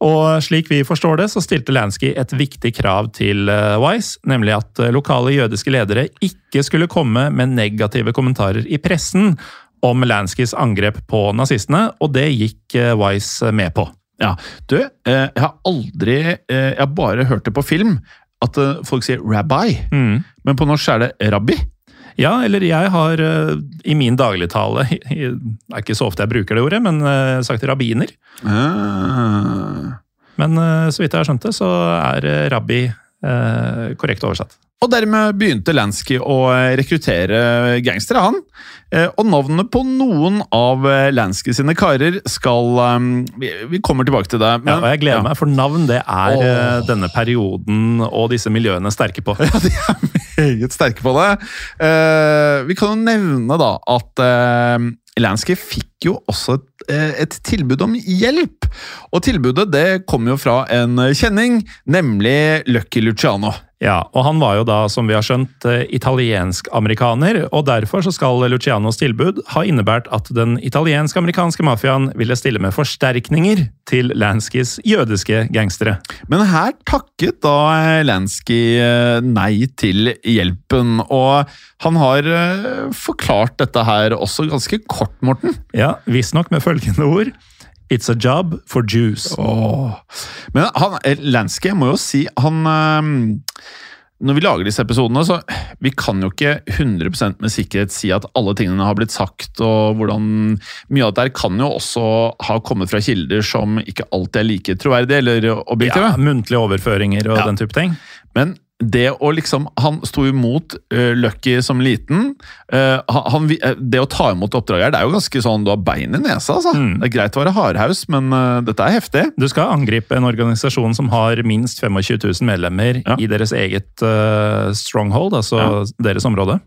Og slik vi forstår det, så stilte Lansky et viktig krav til eh, Wise, nemlig at eh, lokale jødiske ledere ikke skulle komme med negative kommentarer i pressen om Lanskys angrep på nazistene, og det gikk eh, Wise med på. Ja, du, eh, jeg har aldri eh, Jeg har bare hørt det på film at eh, folk sier rabbi, Mm. men på norsk er det rabbi. Ja, eller jeg har eh, i min dagligtale Det er ikke så ofte jeg bruker det ordet, men eh, sagt rabbiner. Ah. Men eh, så vidt jeg har skjønt det, så er eh, rabbi eh, korrekt oversatt. Og dermed begynte Lansky å rekruttere gangstere, han. Eh, Og navnet på noen av eh, Lansky sine karer skal um, vi, vi kommer tilbake til det. Ja, og jeg gleder ja. meg, for navn det er eh, denne perioden og disse miljøene sterke på. Ja, de er meget sterke på det. Eh, vi kan jo nevne da at Lansky fikk jo også et, eh, et tilbud om hjelp. Og tilbudet det kom jo fra en kjenning, nemlig Lucky Luciano. Ja, og han var jo da, som vi har skjønt, eh, italiensk-amerikaner, og derfor så skal Lucianos tilbud ha innebært at den italiensk-amerikanske mafiaen ville stille med forsterkninger til Lanskys jødiske gangstere. Men her takket da Lansky eh, nei til hjelpen, og han har eh, forklart dette her også ganske kort, Morten. Ja, visstnok med følgende ord It's a job for Jews. Oh. Men han, eh, Lansky, jeg må jo si, han eh, Når vi lager disse episodene, så vi kan jo ikke 100 med sikkerhet si at alle tingene har blitt sagt, og hvordan Mye av det der kan jo også ha kommet fra kilder som ikke alltid er like troverdige eller objektive. Ja, muntlige overføringer og Ja. den type ting. Men det å liksom Han sto imot uh, Lucky som liten. Uh, han, eh, det å ta imot oppdraget her, det er jo ganske sånn du har bein i nesa, altså. Mm. Det er greit å være hardhaus, men uh, dette er heftig. Du skal angripe en organisasjon som har minst 25 000 medlemmer Ja. i deres eget uh, stronghold, altså Ja. deres område.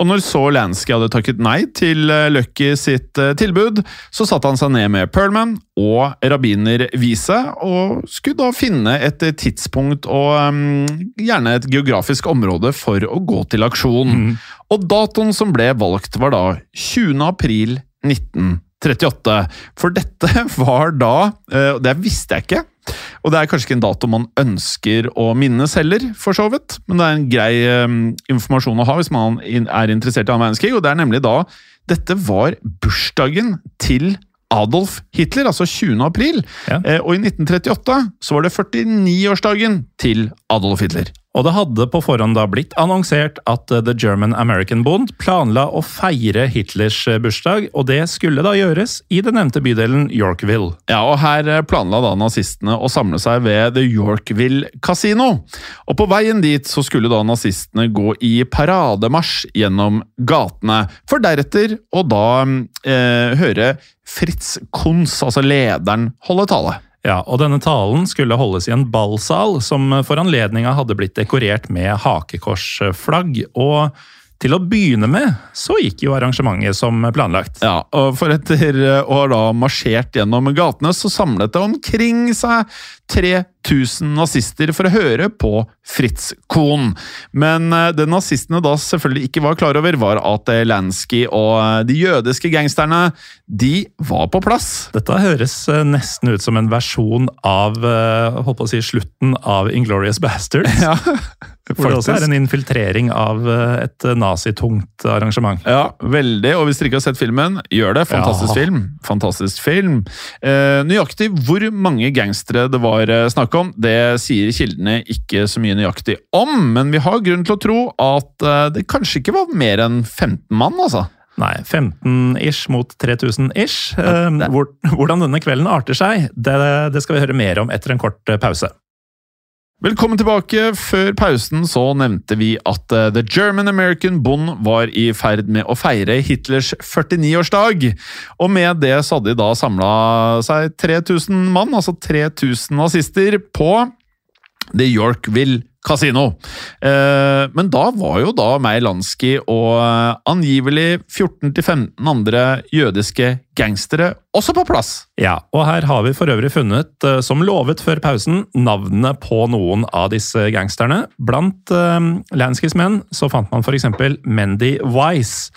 Og når så Lansky hadde takket nei til eh, Lucky sitt eh, tilbud, så satte han seg ned med Perlman og rabbiner Wiese, og skulle da finne et eh, tidspunkt og um, gjerne et geografisk område for å gå til aksjon. Mm. Og datoen som ble valgt var da 20. april 1938. For dette var da, eh, det visste jeg ikke, og det er kanskje ikke en dato man ønsker å minnes heller, for så vidt, men det er en grei um, informasjon å ha hvis man er interessert i annen verdenskrig, og det er nemlig da dette var bursdagen til Adolf Hitler, altså 20. april. Ja. Eh, og i 1938 så var det 49-årsdagen til Adolf Hitler. Og det hadde på forhånd da blitt annonsert at eh, The German American Bond planla å feire Hitlers eh, bursdag, og det skulle da gjøres i den nevnte bydelen Yorkville. Ja, og her eh, planla da nazistene å samle seg ved The Yorkville Casino. Og på veien dit så skulle da nazistene gå i parademarsj gjennom gatene, for deretter å da eh, høre Fritz Kunz, altså lederen, holde tale. Ja, og denne talen skulle holdes i en ballsal som for anledninga hadde blitt dekorert med hakekorsflagg. Og til å begynne med så gikk jo arrangementet som planlagt. Ja, og for etter å ha marsjert gjennom gatene, så samlet det omkring seg 3000 nazister for å høre på Fritz Kohn. Men eh, det nazistene da selvfølgelig ikke var klar over, var at Lansky og eh, de jødiske gangsterne, de var på plass. Dette høres eh, nesten ut som en versjon av holdt på å si, slutten av Inglorious Bastards. Ja, Hvor det også er en infiltrering av et nazitungt arrangement. Ja, veldig. Og hvis dere ikke har sett filmen, gjør det. Fantastisk Ja. film. Fantastisk film. Eh, nøyaktig hvor mange gangstere det var eh, snakk om, det sier kildene ikke så mye nøyaktig om, men vi har grunn til å tro at eh, det kanskje ikke var mer enn 15 mann, altså. Nei, 15-ish mot 3000-ish. Ja, Eh, hvordan denne kvelden arter seg, det, det skal vi høre mer om etter en kort eh, pause. Velkommen tilbake. Før pausen så nevnte vi at eh, The German American Bond var i ferd med å feire Hitlers 49-årsdag. Og med det så hadde de da samla seg 3000 mann, altså 3000 nazister, på The Yorkville Casino. Eh, men da var jo da Meilanski og eh, angivelig 14-15 andre jødiske gangstere også på plass. Ja, og her har vi for øvrig funnet, eh, som lovet før pausen, navnene på noen av disse gangsterne. Blant Lanskis menn så fant man f.eks. Mendy Wise.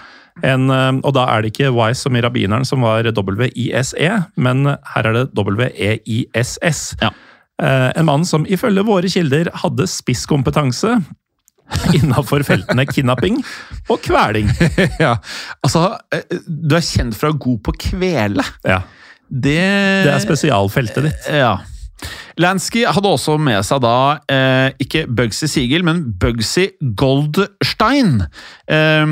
En, og da er det ikke Wise som i rabbineren, som var W-I-S-E, men her er det W-E-I-S-S. Ja. Eh, En mann som ifølge våre kilder hadde spisskompetanse innafor feltene kidnapping og kveling. ja, altså, eh, du er kjent for å være god på kvele. Ja, Det, Det er spesialfeltet ditt. Ja. Lansky hadde også med seg da eh, ikke Bugsy Siegel, men Bugsy Goldstein. Eh,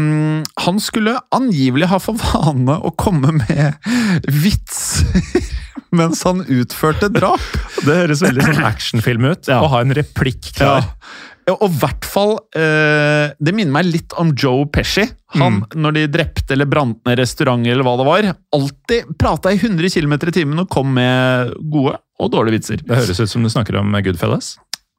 han skulle angivelig ha for vane å komme med vitser mens han utførte drap. Det høres veldig sånn actionfilm ut. Ja. Å ha en replikk klar. Ja, og i hvert fall eh, Det minner meg litt om Joe Pesci. Han, når de drepte eller brant ned restauranter eller hva det var, alltid prata i 100 km i timen og kom med gode og dårlige vitser. Det høres ut som du snakker om Goodfellas.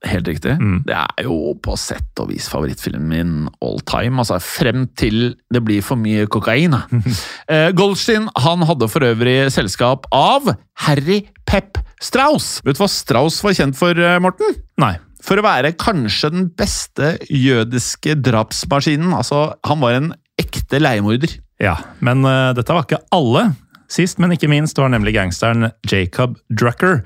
Helt riktig. Mm. Det er jo på sett og vis favorittfilmen min all time. altså Frem til det blir for mye kokain. eh, Goldstein han hadde for øvrig selskap av Harry Pep Strauss. Vet du hva Strauss var kjent for, eh, Morten? Nei. For å være kanskje den beste jødiske drapsmaskinen. Altså, han var en ekte leiemorder. Ja, men uh, dette var ikke alle. Sist, men ikke minst, var nemlig gangsteren Jacob Drucker.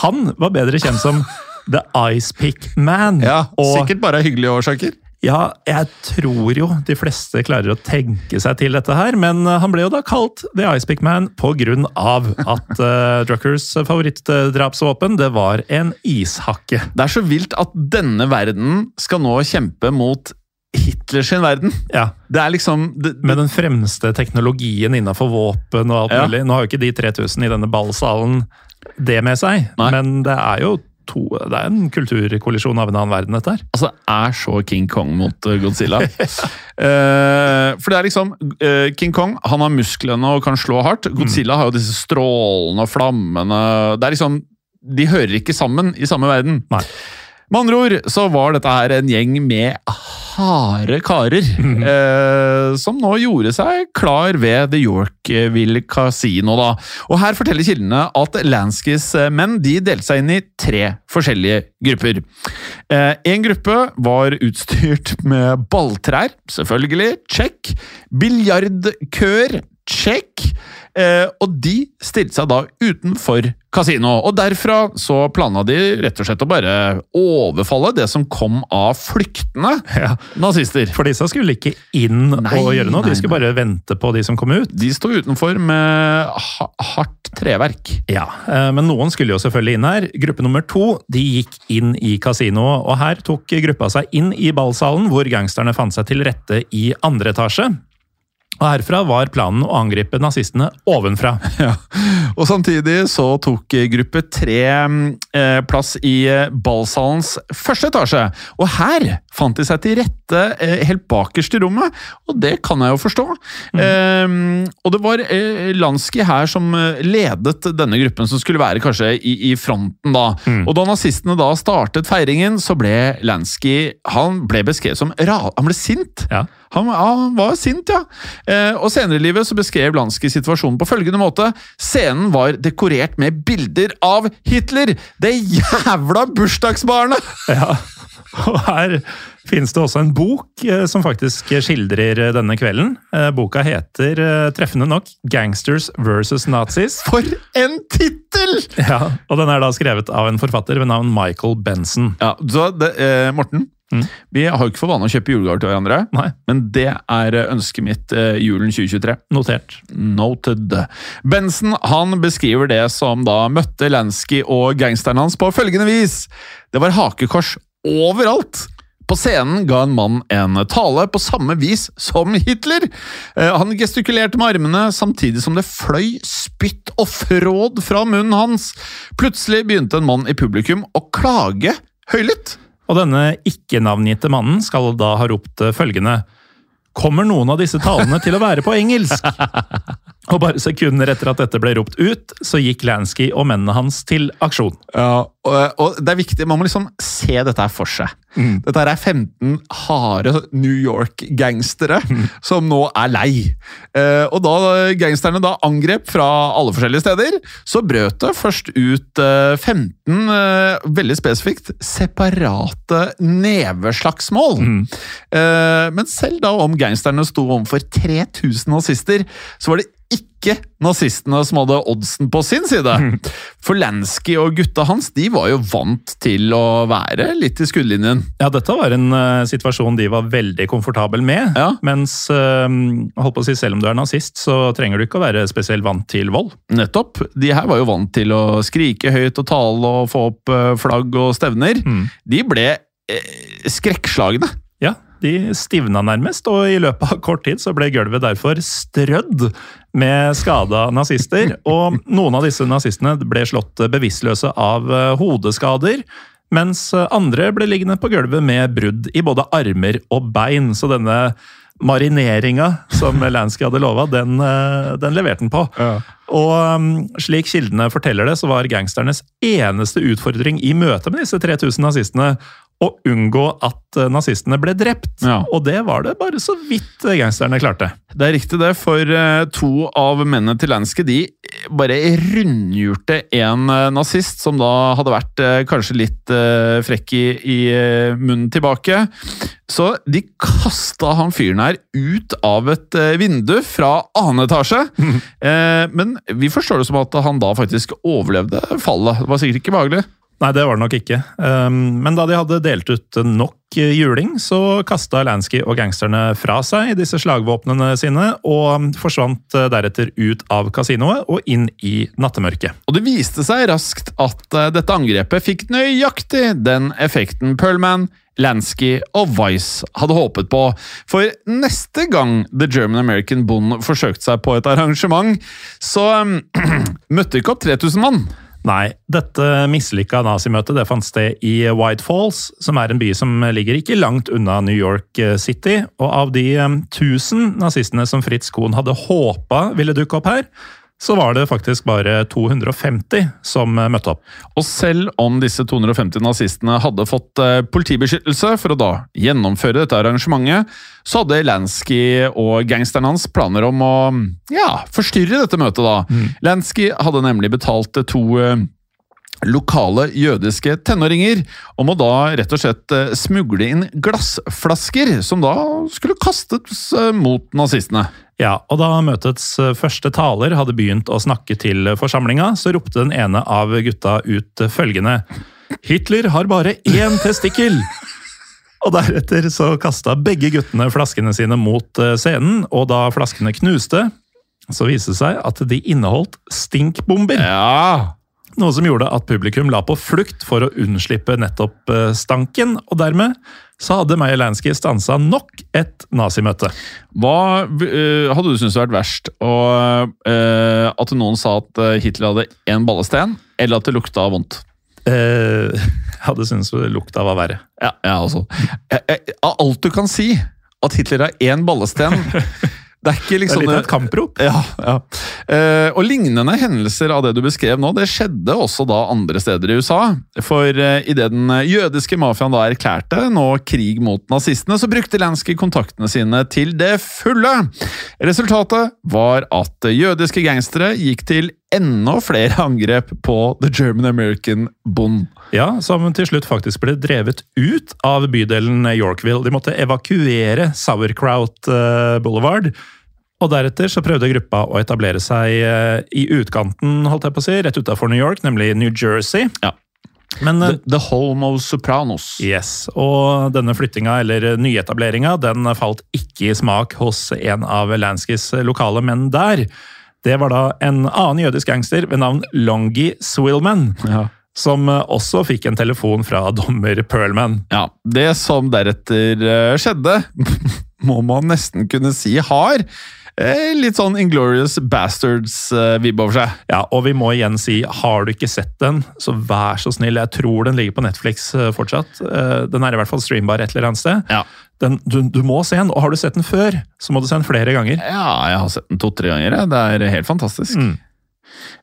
Han var bedre kjent som The Icepick Man. og Sikkert bare hyggelige årsaker. ja, jeg tror jo de fleste klarer å tenke seg til dette her, men eh, han ble jo da kalt The Icepick Man på grunn av at uh, Druckers favorittdrapsvåpen, det var en ishakke. Det er så vilt at denne verden skal nå kjempe mot Hitlers sin verden. Ja, Det er liksom det, Med den fremste teknologien innenfor våpen og alt Ja. mulig. Nå har jo ikke de 3000 i denne ballsalen det med seg, Nei. men det er jo to, det er en kulturkollisjon av en annen verden, dette her. Altså, det er så King Kong mot eh, Godzilla. Eh, for det er liksom eh, King Kong han har musklene og kan slå hardt. Godzilla har jo disse strålene og flammene. Det er liksom De hører ikke sammen i samme verden. Nei. Med andre ord så var dette her en gjeng med harde karer eh, som nå gjorde seg klar ved The Yorkville Casino. da. Og Her forteller kildene at Lanskys eh, menn de delte seg inn i tre forskjellige grupper. Eh, en gruppe var utstyrt med balltrær, selvfølgelig, check. Biljardkøer, check. Eh, og de stilte seg da utenfor kasino. Og derfra så planla de rett og slett å bare overfalle det som kom av flyktende Ja. nazister. For disse skulle ikke inn Nei, og gjøre noe, nei, de skulle bare vente på de som kom ut. De sto utenfor med hardt treverk. Ja, eh, Men noen skulle jo selvfølgelig inn her. Gruppe nummer to de gikk inn i kasinoet, og her tok gruppa seg inn i ballsalen, hvor gangsterne fant seg til rette i andre etasje. Og Herfra var planen å angripe nazistene ovenfra. Ja. Og samtidig så tok gruppe tre eh, plass i eh, ballsalens første etasje. Og her fant de seg til rette eh, helt bakerst i rommet, og det kan jeg jo forstå. Eh, og det var eh, Lansky her som eh, ledet denne gruppen, som skulle være kanskje i, i fronten da. Og da nazistene da startet feiringen, så ble Lansky Han ble beskrevet som ra... Han ble sint. Ja. Han, han var sint, ja. Eh, og senere i livet så beskrev Lansky situasjonen på følgende måte. Scenen var dekorert med bilder av Hitler! Det jævla bursdagsbarnet! Ja, og her finnes det også en bok eh, som faktisk skildrer eh, denne kvelden. Eh, Boka heter treffende nok 'Gangsters versus Nazis'. For en tittel! Ja, og den er da skrevet av en forfatter ved navn Michael Benson. Ja, så det, eh, Morten, Mm. vi har jo ikke for vane å kjøpe julegaver til hverandre, Nei, men det er ønsket mitt eh, julen 2023. notert. Noted. Benson han beskriver det som da møtte Lansky og gangsteren hans på følgende vis. Det var hakekors overalt. På scenen ga en mann en tale på samme vis som Hitler. Eh, Han gestikulerte med armene samtidig som det fløy spytt og fråd fra munnen hans. Plutselig begynte en mann i publikum å klage høylytt. Og denne ikke-navngitte mannen skal da ha ropt følgende Kommer noen av disse talene til å være på engelsk? Og bare sekunder etter at dette ble ropt ut, så gikk Lansky og mennene hans til aksjon. Ja, og, og det er viktig, man må liksom se dette her for seg. Mm. Dette her er 15 harde New York-gangstere som nå er lei. Eh, og da gangsterne da angrep fra alle forskjellige steder, så brøt det først ut eh, 15 eh, veldig spesifikt separate neveslagsmål. Eh, men selv da om gangsterne sto overfor 3000 nazister, så var det ikke nazistene som hadde oddsen på sin side. For Lansky og gutta hans de var jo vant til å være litt i skuddlinjen. Ja, dette var en uh, situasjon de var veldig komfortabel med. Ja. Mens uh, holdt på å si, selv om du er nazist, så trenger du ikke å være spesielt vant til vold. Nettopp. De her var jo vant til å skrike høyt og tale og få opp uh, flagg og stevner. De ble skrekkslagne. Ja, de stivna nærmest, og i løpet av kort tid så ble gulvet derfor strødd med skada nazister. Og noen av disse nazistene ble slått bevisstløse av eh, hodeskader. Mens andre ble liggende på gulvet med brudd i både armer og bein. Så denne marineringa som Lansky hadde lova, den, eh, den leverte han på. Og um, slik kildene forteller det, så var gangsternes eneste utfordring i møte med disse 3000 nazistene å unngå at eh, nazistene ble drept. Ja. Og det var det bare så vidt eh, gangsterne klarte. Det er riktig det, for eh, to av mennene til Lansky de bare rundhjulte en eh, nazist som da hadde vært eh, kanskje litt eh, frekk i, i eh, munnen tilbake. Så de kasta han fyren her ut av et eh, vindu fra annen etasje. Eh, men vi forstår det som at han da faktisk overlevde fallet. Det var sikkert ikke behagelig. Nei, det var det nok ikke. Um, men da de hadde delt ut nok eh, juling, så kasta Lansky og gangsterne fra seg disse slagvåpnene sine, og forsvant eh, deretter ut av kasinoet og inn i nattemørket. Og det viste seg raskt at eh, dette angrepet fikk nøyaktig den effekten Perlman, Lansky og Vice hadde håpet på. For neste gang The German American Bond forsøkte seg på et arrangement, så møtte ikke opp 3000 mann. Nei, dette mislykka nazimøtet det fant sted i White Falls, som er en by som ligger ikke langt unna New York City. Og av de tusen 1000 nazistene som Fritz Kohn hadde håpa ville dukke opp her, så var det faktisk bare 250 som eh, møtte opp. Og selv om disse 250 nazistene hadde fått eh, politibeskyttelse for å da gjennomføre dette arrangementet, så hadde Lansky og gangsteren hans planer om å ja, forstyrre dette møtet. da. Lansky hadde nemlig betalt to eh, lokale jødiske tenåringer om å da rett og slett smugle inn glassflasker, som da skulle kastes mot nazistene. Ja, og da møtets eh, første taler hadde begynt å snakke til forsamlinga, så ropte den ene av gutta ut følgende Hitler har bare én testikkel! Og deretter så kasta begge guttene flaskene sine mot eh, scenen, og da flaskene knuste, så viste det seg at de inneholdt stinkbomber. Ja, Noe som gjorde at publikum la på flukt for å unnslippe nettopp eh, stanken, og dermed så hadde Meyer Lansky stansa nok et nazimøte. Hva eh, hadde du syntes vært verst? Og, eh, at noen sa at Hitler hadde én ballesten, eller at det lukta vondt? Eh, jeg hadde syntes lukta var verre. Ja, jeg også. Eh, Av alt du kan si at Hitler har én ballesten Det er ikke liksom... Det er liksom litt av et kamprop. Ja, ja. Eh, og lignende hendelser av det du beskrev nå, det skjedde også da andre steder i USA. For eh, idet den jødiske mafiaen da erklærte nå krig mot nazistene, så brukte Lansky kontaktene sine til det fulle. Resultatet var at jødiske gangstere gikk til enda flere angrep på The German American Bond. Ja, Som til slutt faktisk ble drevet ut av bydelen Yorkville. De måtte evakuere Sauerkraut eh, Boulevard. Og deretter så prøvde gruppa å etablere seg eh, i utkanten, holdt jeg på å si, rett utafor New York, nemlig New Jersey. Ja. Men eh, The, the Home of Sopranos. Yes, og denne flyttinga, eller nyetableringa, den falt ikke i smak hos en av Lanskys lokale menn der. Det var da en annen jødisk gangster ved navn Longy Swillman, Ja. som også fikk en telefon fra dommer Perlman. Ja, Det som deretter eh, skjedde, må man nesten kunne si har eh, litt sånn Inglorious Bastards-vibb over seg. Ja, og vi må igjen si, har du ikke sett den, så vær så snill. Jeg tror den ligger på Netflix eh, fortsatt. Eh, Den er i hvert fall streambar et eller annet sted. Ja. Den, du, du må se den, og har du sett den før, så må du se den flere ganger. ja, jeg har sett den to-tre ganger. Det er helt fantastisk. Mm.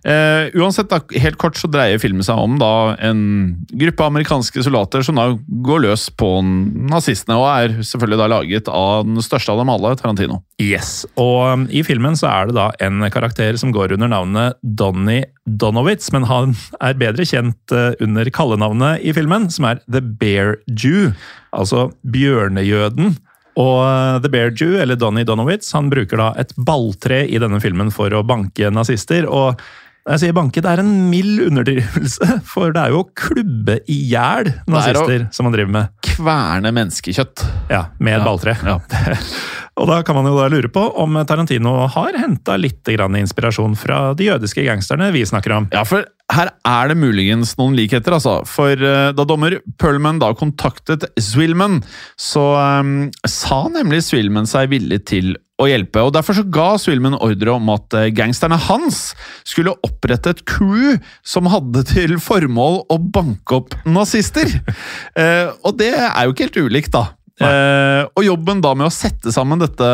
Eh, uansett, da, helt kort så dreier filmen seg om da en gruppe amerikanske soldater som da går løs på nazistene, og er selvfølgelig da laget av den største av dem alle, Tarantino. Yes, og um, i filmen så er det da en karakter som går under navnet Donny Donowitz, men han er bedre kjent uh, under kallenavnet i filmen, som er The Bear Jew, altså bjørnejøden. Og eh, The Bear Jew, eller Donny Donowitz, han bruker da et balltre i denne filmen for å banke nazister. og jeg sier banke, det er en mild underdrivelse, for det er jo å klubbe i hjel nazister som han driver med. Kverne menneskekjøtt. Ja, med et Ja, balltre. ja. Og da kan man jo da lure på om Tarantino har henta litt inspirasjon fra de jødiske gangsterne vi snakker om. Ja, for her er det muligens noen likheter, altså. For eh, da dommer Perlman da kontaktet Swillman, så um, sa nemlig Swillman seg villig til å hjelpe. og Derfor så ga Swillman ordre om at eh, gangsterne hans skulle opprette et crew som hadde til formål å banke opp nazister. uh, og det er jo ikke helt ulikt, da. Eh, og jobben da med å sette sammen dette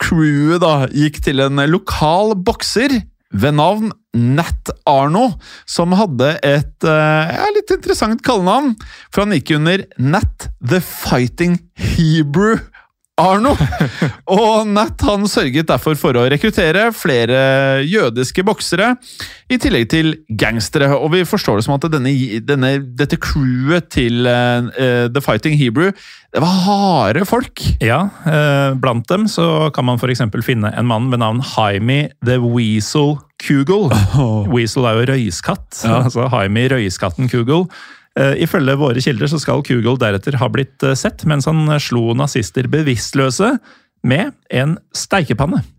crewet da, gikk til en lokal bokser ved navn Nat Arno, som hadde et eh, litt interessant kallenavn. For han gikk under Nat the Fighting Hebrew Arno. Og Nat han sørget derfor for å rekruttere flere jødiske boksere, i tillegg til gangstere. Og vi forstår det som at denne, denne, dette crewet til eh, The Fighting Hebrew, det var harde folk. Ja, eh, Blant dem så kan man f.eks. finne en mann ved navn Jaime the Weasel Kugel. Weasel er jo røyskatt, Ja. altså Jaime røyskatten Kugel. Eh, Ifølge våre kilder så skal Kugel deretter ha blitt eh, sett mens han eh, slo nazister bevisstløse med en steikepanne.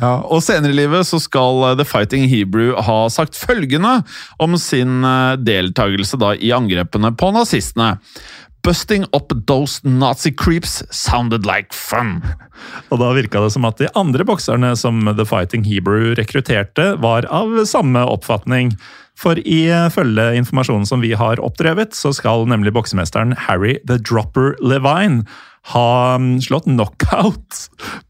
Ja, og senere i livet så skal The Fighting Hebrew ha sagt følgende om sin deltakelse da i angrepene på nazistene. Busting up those Nazi creeps sounded like fun. Og da virka det som at de andre bokserne som The Fighting Hebrew rekrutterte, var av samme oppfatning. For ifølge informasjonen som vi har oppdrevet, så skal nemlig boksemesteren Harry the Dropper Levine ha mm, slått knockout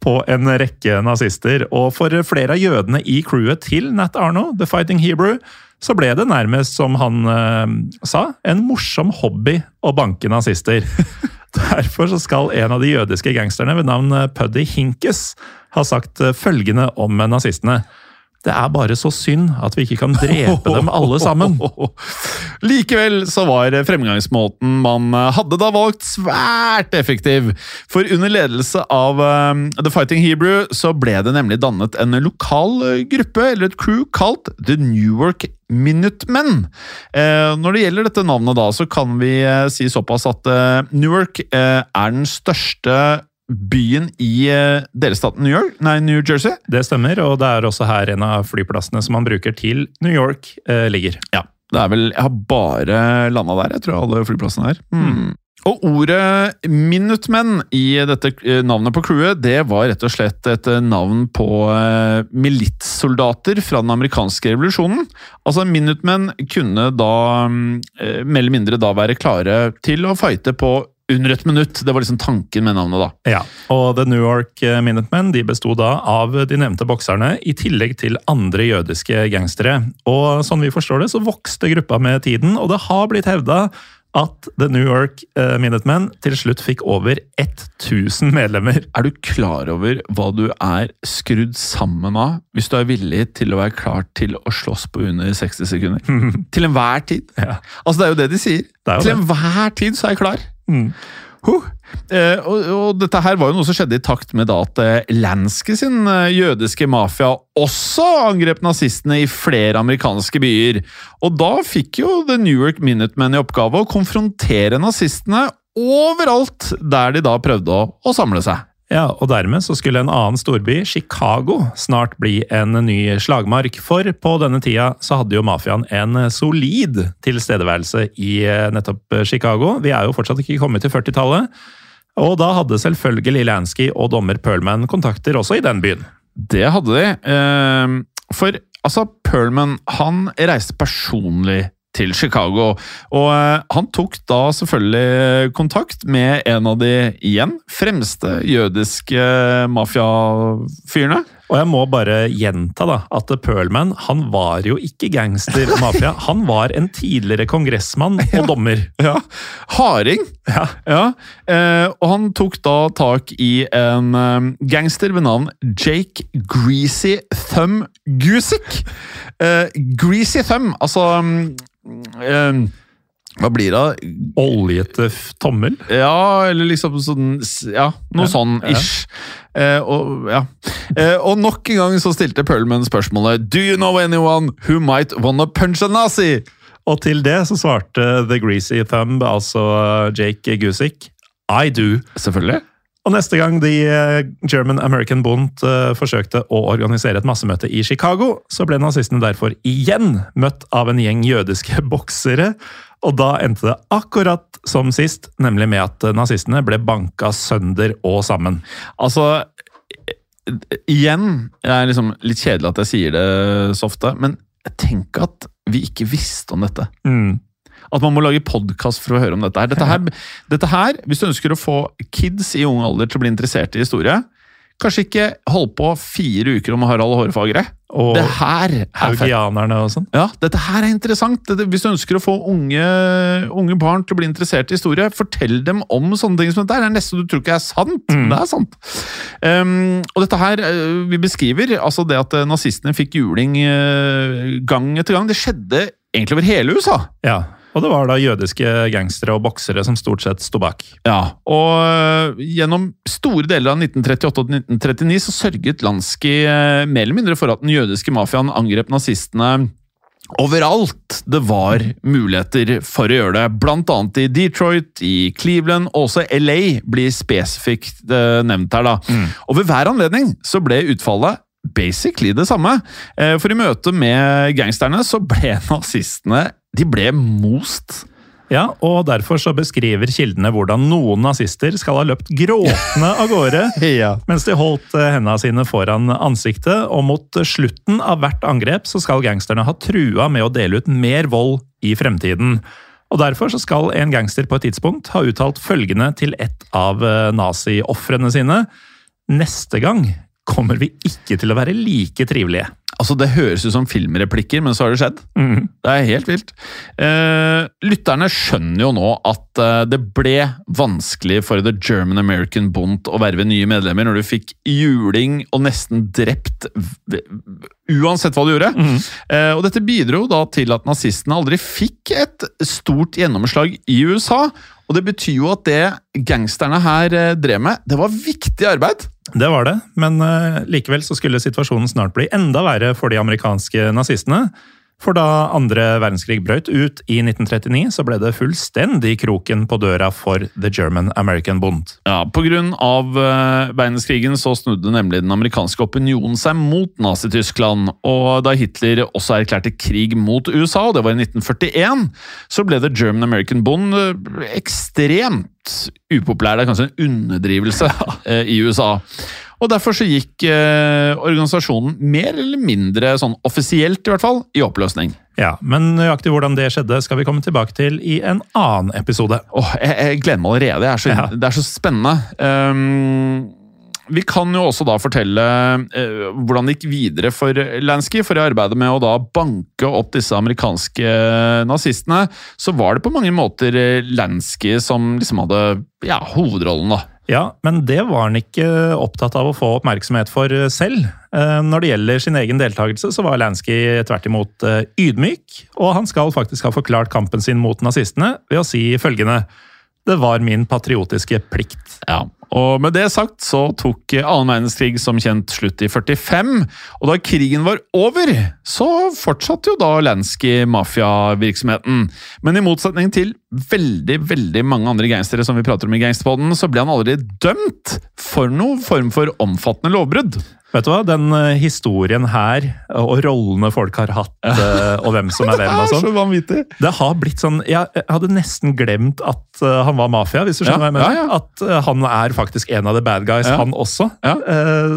på en rekke nazister. Og for flere av jødene i crewet til Nat Arno, The Fighting Hebrew, så ble det nærmest, som han eh, sa, en morsom hobby å banke nazister. Derfor skal en av de jødiske gangsterne ved navn eh, Puddy Hinkes ha sagt eh, følgende om nazistene. Det er bare så synd at vi ikke kan drepe dem alle sammen. Likevel så var fremgangsmåten man hadde da valgt svært effektiv. For under ledelse av um, The Fighting Hebrew så ble det nemlig dannet en lokal eh, gruppe, eller et crew, kalt The Newark Minutemen. Eh, når det gjelder dette navnet, da, så kan vi eh, si såpass at eh, Newark eh, er den største byen i eh, delstaten New York, nei, New Jersey. Det stemmer, og det er også her en av flyplassene som man bruker til New York, eh, ligger. Ja, det er vel Jeg har bare landa der, jeg tror alle flyplassene her. Mm. Og ordet Minutemen i dette eh, navnet på crewet, det var rett og slett et eh, navn på militssoldater fra den amerikanske revolusjonen. Altså, Minutemen kunne da mm, mer eller mindre da være klare til å fighte på under et minutt. Det var liksom tanken med navnet, da. Ja, og The New York eh, Minutemen de besto da av de nevnte bokserne, i tillegg til andre jødiske gangstere. Og sånn vi forstår det, så vokste gruppa med tiden, og det har blitt hevda at The New York eh, Minutemen til slutt fikk over 1000 medlemmer. Er du klar over hva du er skrudd sammen av hvis du er villig til å være klar til å slåss på under 60 sekunder? til enhver tid. Ja. Altså, det er jo det de sier. Det til enhver tid så er jeg klar. Mm. Huh. Eh, og, og dette her var jo noe som skjedde i takt med da at Lanske Lansky sin eh, jødiske mafia også angrep nazistene i flere amerikanske byer. Og da fikk jo The New York Minutemen i oppgave å konfrontere nazistene overalt der de da prøvde å, å samle seg. Ja, og dermed så skulle en annen storby, Chicago, snart bli en ny slagmark. For på denne tida så hadde jo mafiaen en solid tilstedeværelse i eh, nettopp Chicago. Vi er jo fortsatt ikke kommet til 40-tallet. Og da hadde selvfølgelig Lansky og dommer Perlman kontakter også i den byen. Det hadde de. eh, For altså, Perlman han reiste personlig til Chicago. Og eh, han tok da selvfølgelig kontakt med en av de igjen fremste jødiske mafiafyrene. Og jeg må bare gjenta da, at Perlman han var jo ikke gangster og mafia. Han var en tidligere kongressmann og dommer. Ja, Harding. Ja. Ja, eh, og han tok da tak i en eh, gangster ved navn Jake Greasy Thumb Gusick. Eh, Greasy Thumb, altså eh, Hva blir det av Oljete tommel? Ja, eller liksom sånn Ja, noe Ja, sånn ja. ish. Eh, og, ja. eh, og nok en gang så stilte Perlman spørsmålet Do you know anyone who might wanna punch a nazi? Og til det så svarte The Greasy Thumb, altså Jake Gusick, I do. Selvfølgelig. Og neste gang de eh, German American Bund eh, forsøkte å organisere et massemøte i Chicago, så ble nazistene derfor igjen møtt av en gjeng jødiske boksere. Og da endte det akkurat som sist, nemlig med at nazistene ble banka sønder og sammen. Altså Igjen, det er liksom litt kjedelig at jeg sier det så ofte, men tenk at vi ikke visste om dette. Mm. At man må lage podkast for å høre om dette her. Dette her, dette her, hvis du ønsker å få kids i ung alder til å bli interessert i historie, kanskje ikke holdt på fire uker om Harald Hårfagre. Og Det her er haugianerne og sånn. Ja, dette her er interessant. Dette, hvis du ønsker å få unge, unge barn til å bli interessert i historie, fortell dem om sånne ting som dette. Det er nesten du tror ikke er sant, men det er sant. Um, og dette her uh, vi beskriver, altså det at uh, nazistene fikk juling uh, gang etter gang, det skjedde egentlig over hele USA. Ja. Og det var da jødiske gangstere og boksere som stort sett sto bak. Ja, og øh, gjennom store deler av 1938 og 1939 så sørget Lansky øh, mer eller mindre for at den jødiske mafiaen angrep nazistene overalt det var muligheter for å gjøre det. Blant annet i Detroit, i Cleveland, og også LA blir spesifikt øh, nevnt her. da. Og ved hver anledning så ble utfallet basically det samme. Eh, For i møte med gangsterne så ble nazistene de ble most. Ja, og derfor så beskriver kildene hvordan noen nazister skal ha løpt gråtende av gårde mens de holdt eh, hendene sine foran ansiktet, og mot slutten av hvert angrep så skal gangsterne ha trua med å dele ut mer vold i fremtiden. Og Derfor så skal en gangster på et tidspunkt ha uttalt følgende til et av naziofrene nazi-ofrene sine. Neste gang kommer vi ikke til å være like trivelige. Altså, Det høres ut som filmreplikker, men så har det skjedd. Mm. Det er helt vilt. Eh, lytterne skjønner jo nå at eh, det ble vanskelig for The German American Bond å verve nye medlemmer når du fikk juling og nesten drept uansett hva du gjorde. Eh, og dette bidro da til at nazistene aldri fikk et stort gjennomslag i USA. Og det betyr jo at det gangsterne her eh, drev med, det var viktig arbeid. Det var det, men eh, likevel så skulle situasjonen snart bli enda verre for de amerikanske nazistene. For da andre verdenskrig brøt ut i 1939, så ble det fullstendig kroken på døra for The German American Bund. Ja, av eh, verdenskrigen så snudde nemlig den amerikanske opinionen seg mot Nazi-Tyskland. Og da Hitler også erklærte krig mot USA, og det var i 1941, så ble The German American Bond eh, ekstremt upopulær. Det er kanskje en underdrivelse eh, i USA. Og Derfor så gikk eh, organisasjonen mer eller mindre sånn offisielt i hvert fall, i oppløsning. Ja, Men nøyaktig hvordan det skjedde, skal vi komme tilbake til i en annen episode. Åh, jeg, jeg gleder meg allerede. Er så, Ja. det er så spennende. Um, vi kan jo også da fortelle eh, hvordan det gikk videre for Lansky. For i arbeidet med å da banke opp disse amerikanske nazistene, så var det på mange måter Lansky som liksom hadde ja, hovedrollen, da. Ja, men det var han ikke opptatt av å få oppmerksomhet for selv. Eh, Når det gjelder sin egen deltakelse, så var Lansky tvert imot eh, ydmyk, og han skal faktisk ha forklart kampen sin mot nazistene ved å si følgende Det var min patriotiske plikt. Ja, og med det sagt så tok annen verdenskrig som kjent slutt i 45, og da krigen var over, så fortsatte jo da Lansky mafiavirksomheten. Men i motsetning til veldig, veldig mange andre gangstere som vi prater om i Gangsterpodden, så ble han aldri dømt for noen form for omfattende lovbrudd. Vet du hva, Den eh, historien her, og rollene folk har hatt, eh, og hvem som er hvem og sånn vanvittig! Det har blitt sånn Jeg hadde nesten glemt at eh, han var mafia, hvis du skjønner Ja, hva jeg mener. ja, ja. At han er faktisk en av the bad guys, han også. Ja.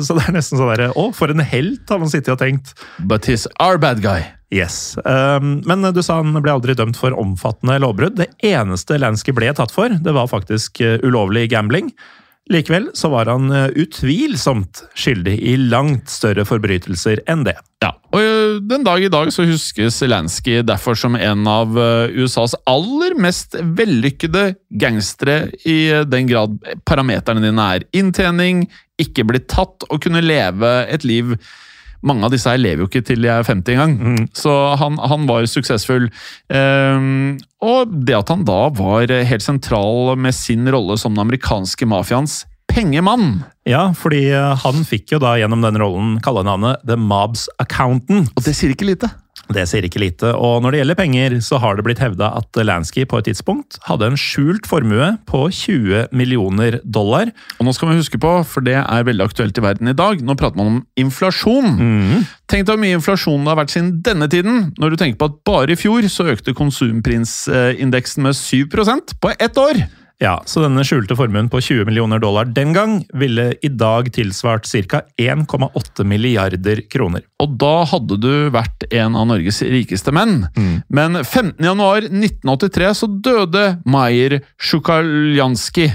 Så det er nesten sånn derre Å, for en helt, har man sittet og tenkt. But he's our bad guy. Yes. Men du sa han ble aldri dømt for omfattende lovbrudd. Det eneste Lansky ble tatt for, det var faktisk ulovlig gambling. Likevel så var han eh, utvilsomt skyldig i langt større forbrytelser enn det. Ja, og Den dag i dag så huskes Zelenskyj derfor som en av USAs aller mest vellykkede gangstere, i den grad parameterne dine er inntjening, ikke bli tatt og kunne leve et liv mange av disse her lever jo ikke til de er 50 engang. Så han, han var suksessfull. Um, og det at han da var helt sentral med sin rolle som den amerikanske mafiaens pengemann. Ja, fordi eh, han fikk jo da gjennom den rollen kallenavnet The Mobs Accountant. Og det sier ikke lite. Det sier ikke lite, og når det gjelder penger, så har det blitt hevda at Lansky på et tidspunkt hadde en skjult formue på 20 millioner dollar. Og nå skal vi huske på, for det er veldig aktuelt i verden i dag, nå prater man om inflasjon. Tenk deg hvor mye inflasjon det har vært siden denne tiden, når du tenker på at bare i fjor så økte konsumprisindeksen med 7% på ett år. Ja, så denne skjulte formuen på 20 millioner dollar den gang ville i dag tilsvart ca. 1,8 milliarder kroner. Og da hadde du vært en av Norges rikeste menn. Men 15.1.1983 så døde Maier Sjukaljanski,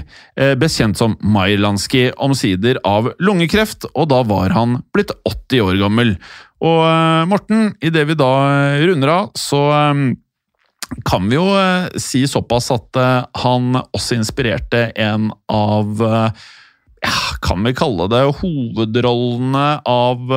bekjent som Majerlanskij, omsider av lungekreft, og da var han blitt 80 år gammel. Og eh, Morten, idet vi da eh, runder av, så eh, kan vi jo eh, si såpass at eh, han også inspirerte en av eh, ja, Kan vi kalle det hovedrollene av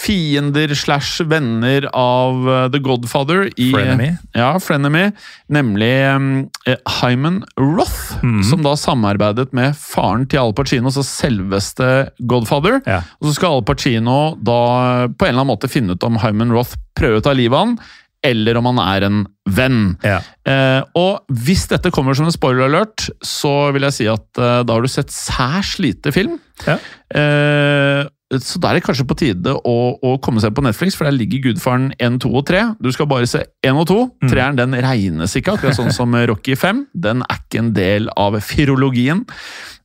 Fiender slash venner av The Godfather i Frenemy. Ja, Frenemy. Nemlig eh, Hyman Roth, Mhm. som da samarbeidet med faren til Al Pacino, så selveste Godfather. Ja. Og så skal Al Pacino da på en eller annen måte finne ut om Hyman Roth prøver å ta livet av han, eller om han er en venn. Ja. Eh, og hvis dette kommer som en spoiler alert, så vil jeg si at eh, da har du sett særs lite film. Ja. Eh, så da er det kanskje på tide å, å komme seg på Netflix, for der ligger Gudfaren 1, 2 og 3. Du skal bare se 1 og 2. Mm. Treeren den regnes ikke, akkurat sånn som Rocky 5. Den er ikke en del av firologien.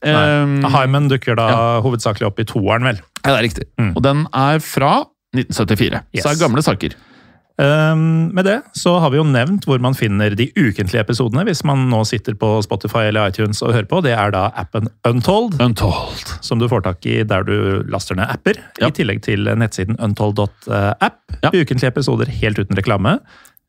Nei. Eh, Hyman dukker da hovedsakelig opp i toeren, vel. ja, det er riktig. Mm. Og den er fra 1974. Yes. Så det er gamle saker. Ehm, med det så har vi jo nevnt hvor man finner de ukentlige episodene hvis man nå sitter på Spotify eller iTunes og hører på. Det er da appen Untold, Untold. som du får tak i der du laster ned apper. Ja. I tillegg til nettsiden untold.app. Ja. Ukentlige episoder helt uten reklame.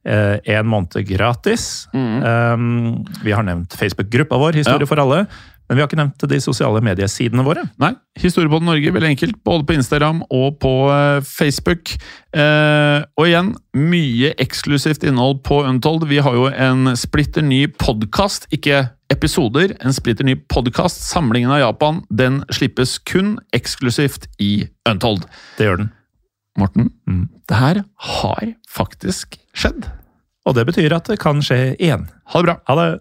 Eh, en måned gratis. Mm. Ehm, vi har nevnt Facebook-gruppa vår, Historie Ja. for alle. Men vi har ikke nevnt de sosiale mediesidene våre. Nei, Historiepodden Norge, veldig enkelt. Både på Instagram og på eh, Facebook. Eh, og igjen, mye eksklusivt innhold på Untold. Vi har jo en splitter ny podkast, ikke episoder. En splitter ny podkast. Samlingen av Japan, den slippes kun eksklusivt i Untold. Det gjør den. Morten, Mm. det her har faktisk skjedd. Og det betyr at det kan skje igjen. Ha det bra. Ha det!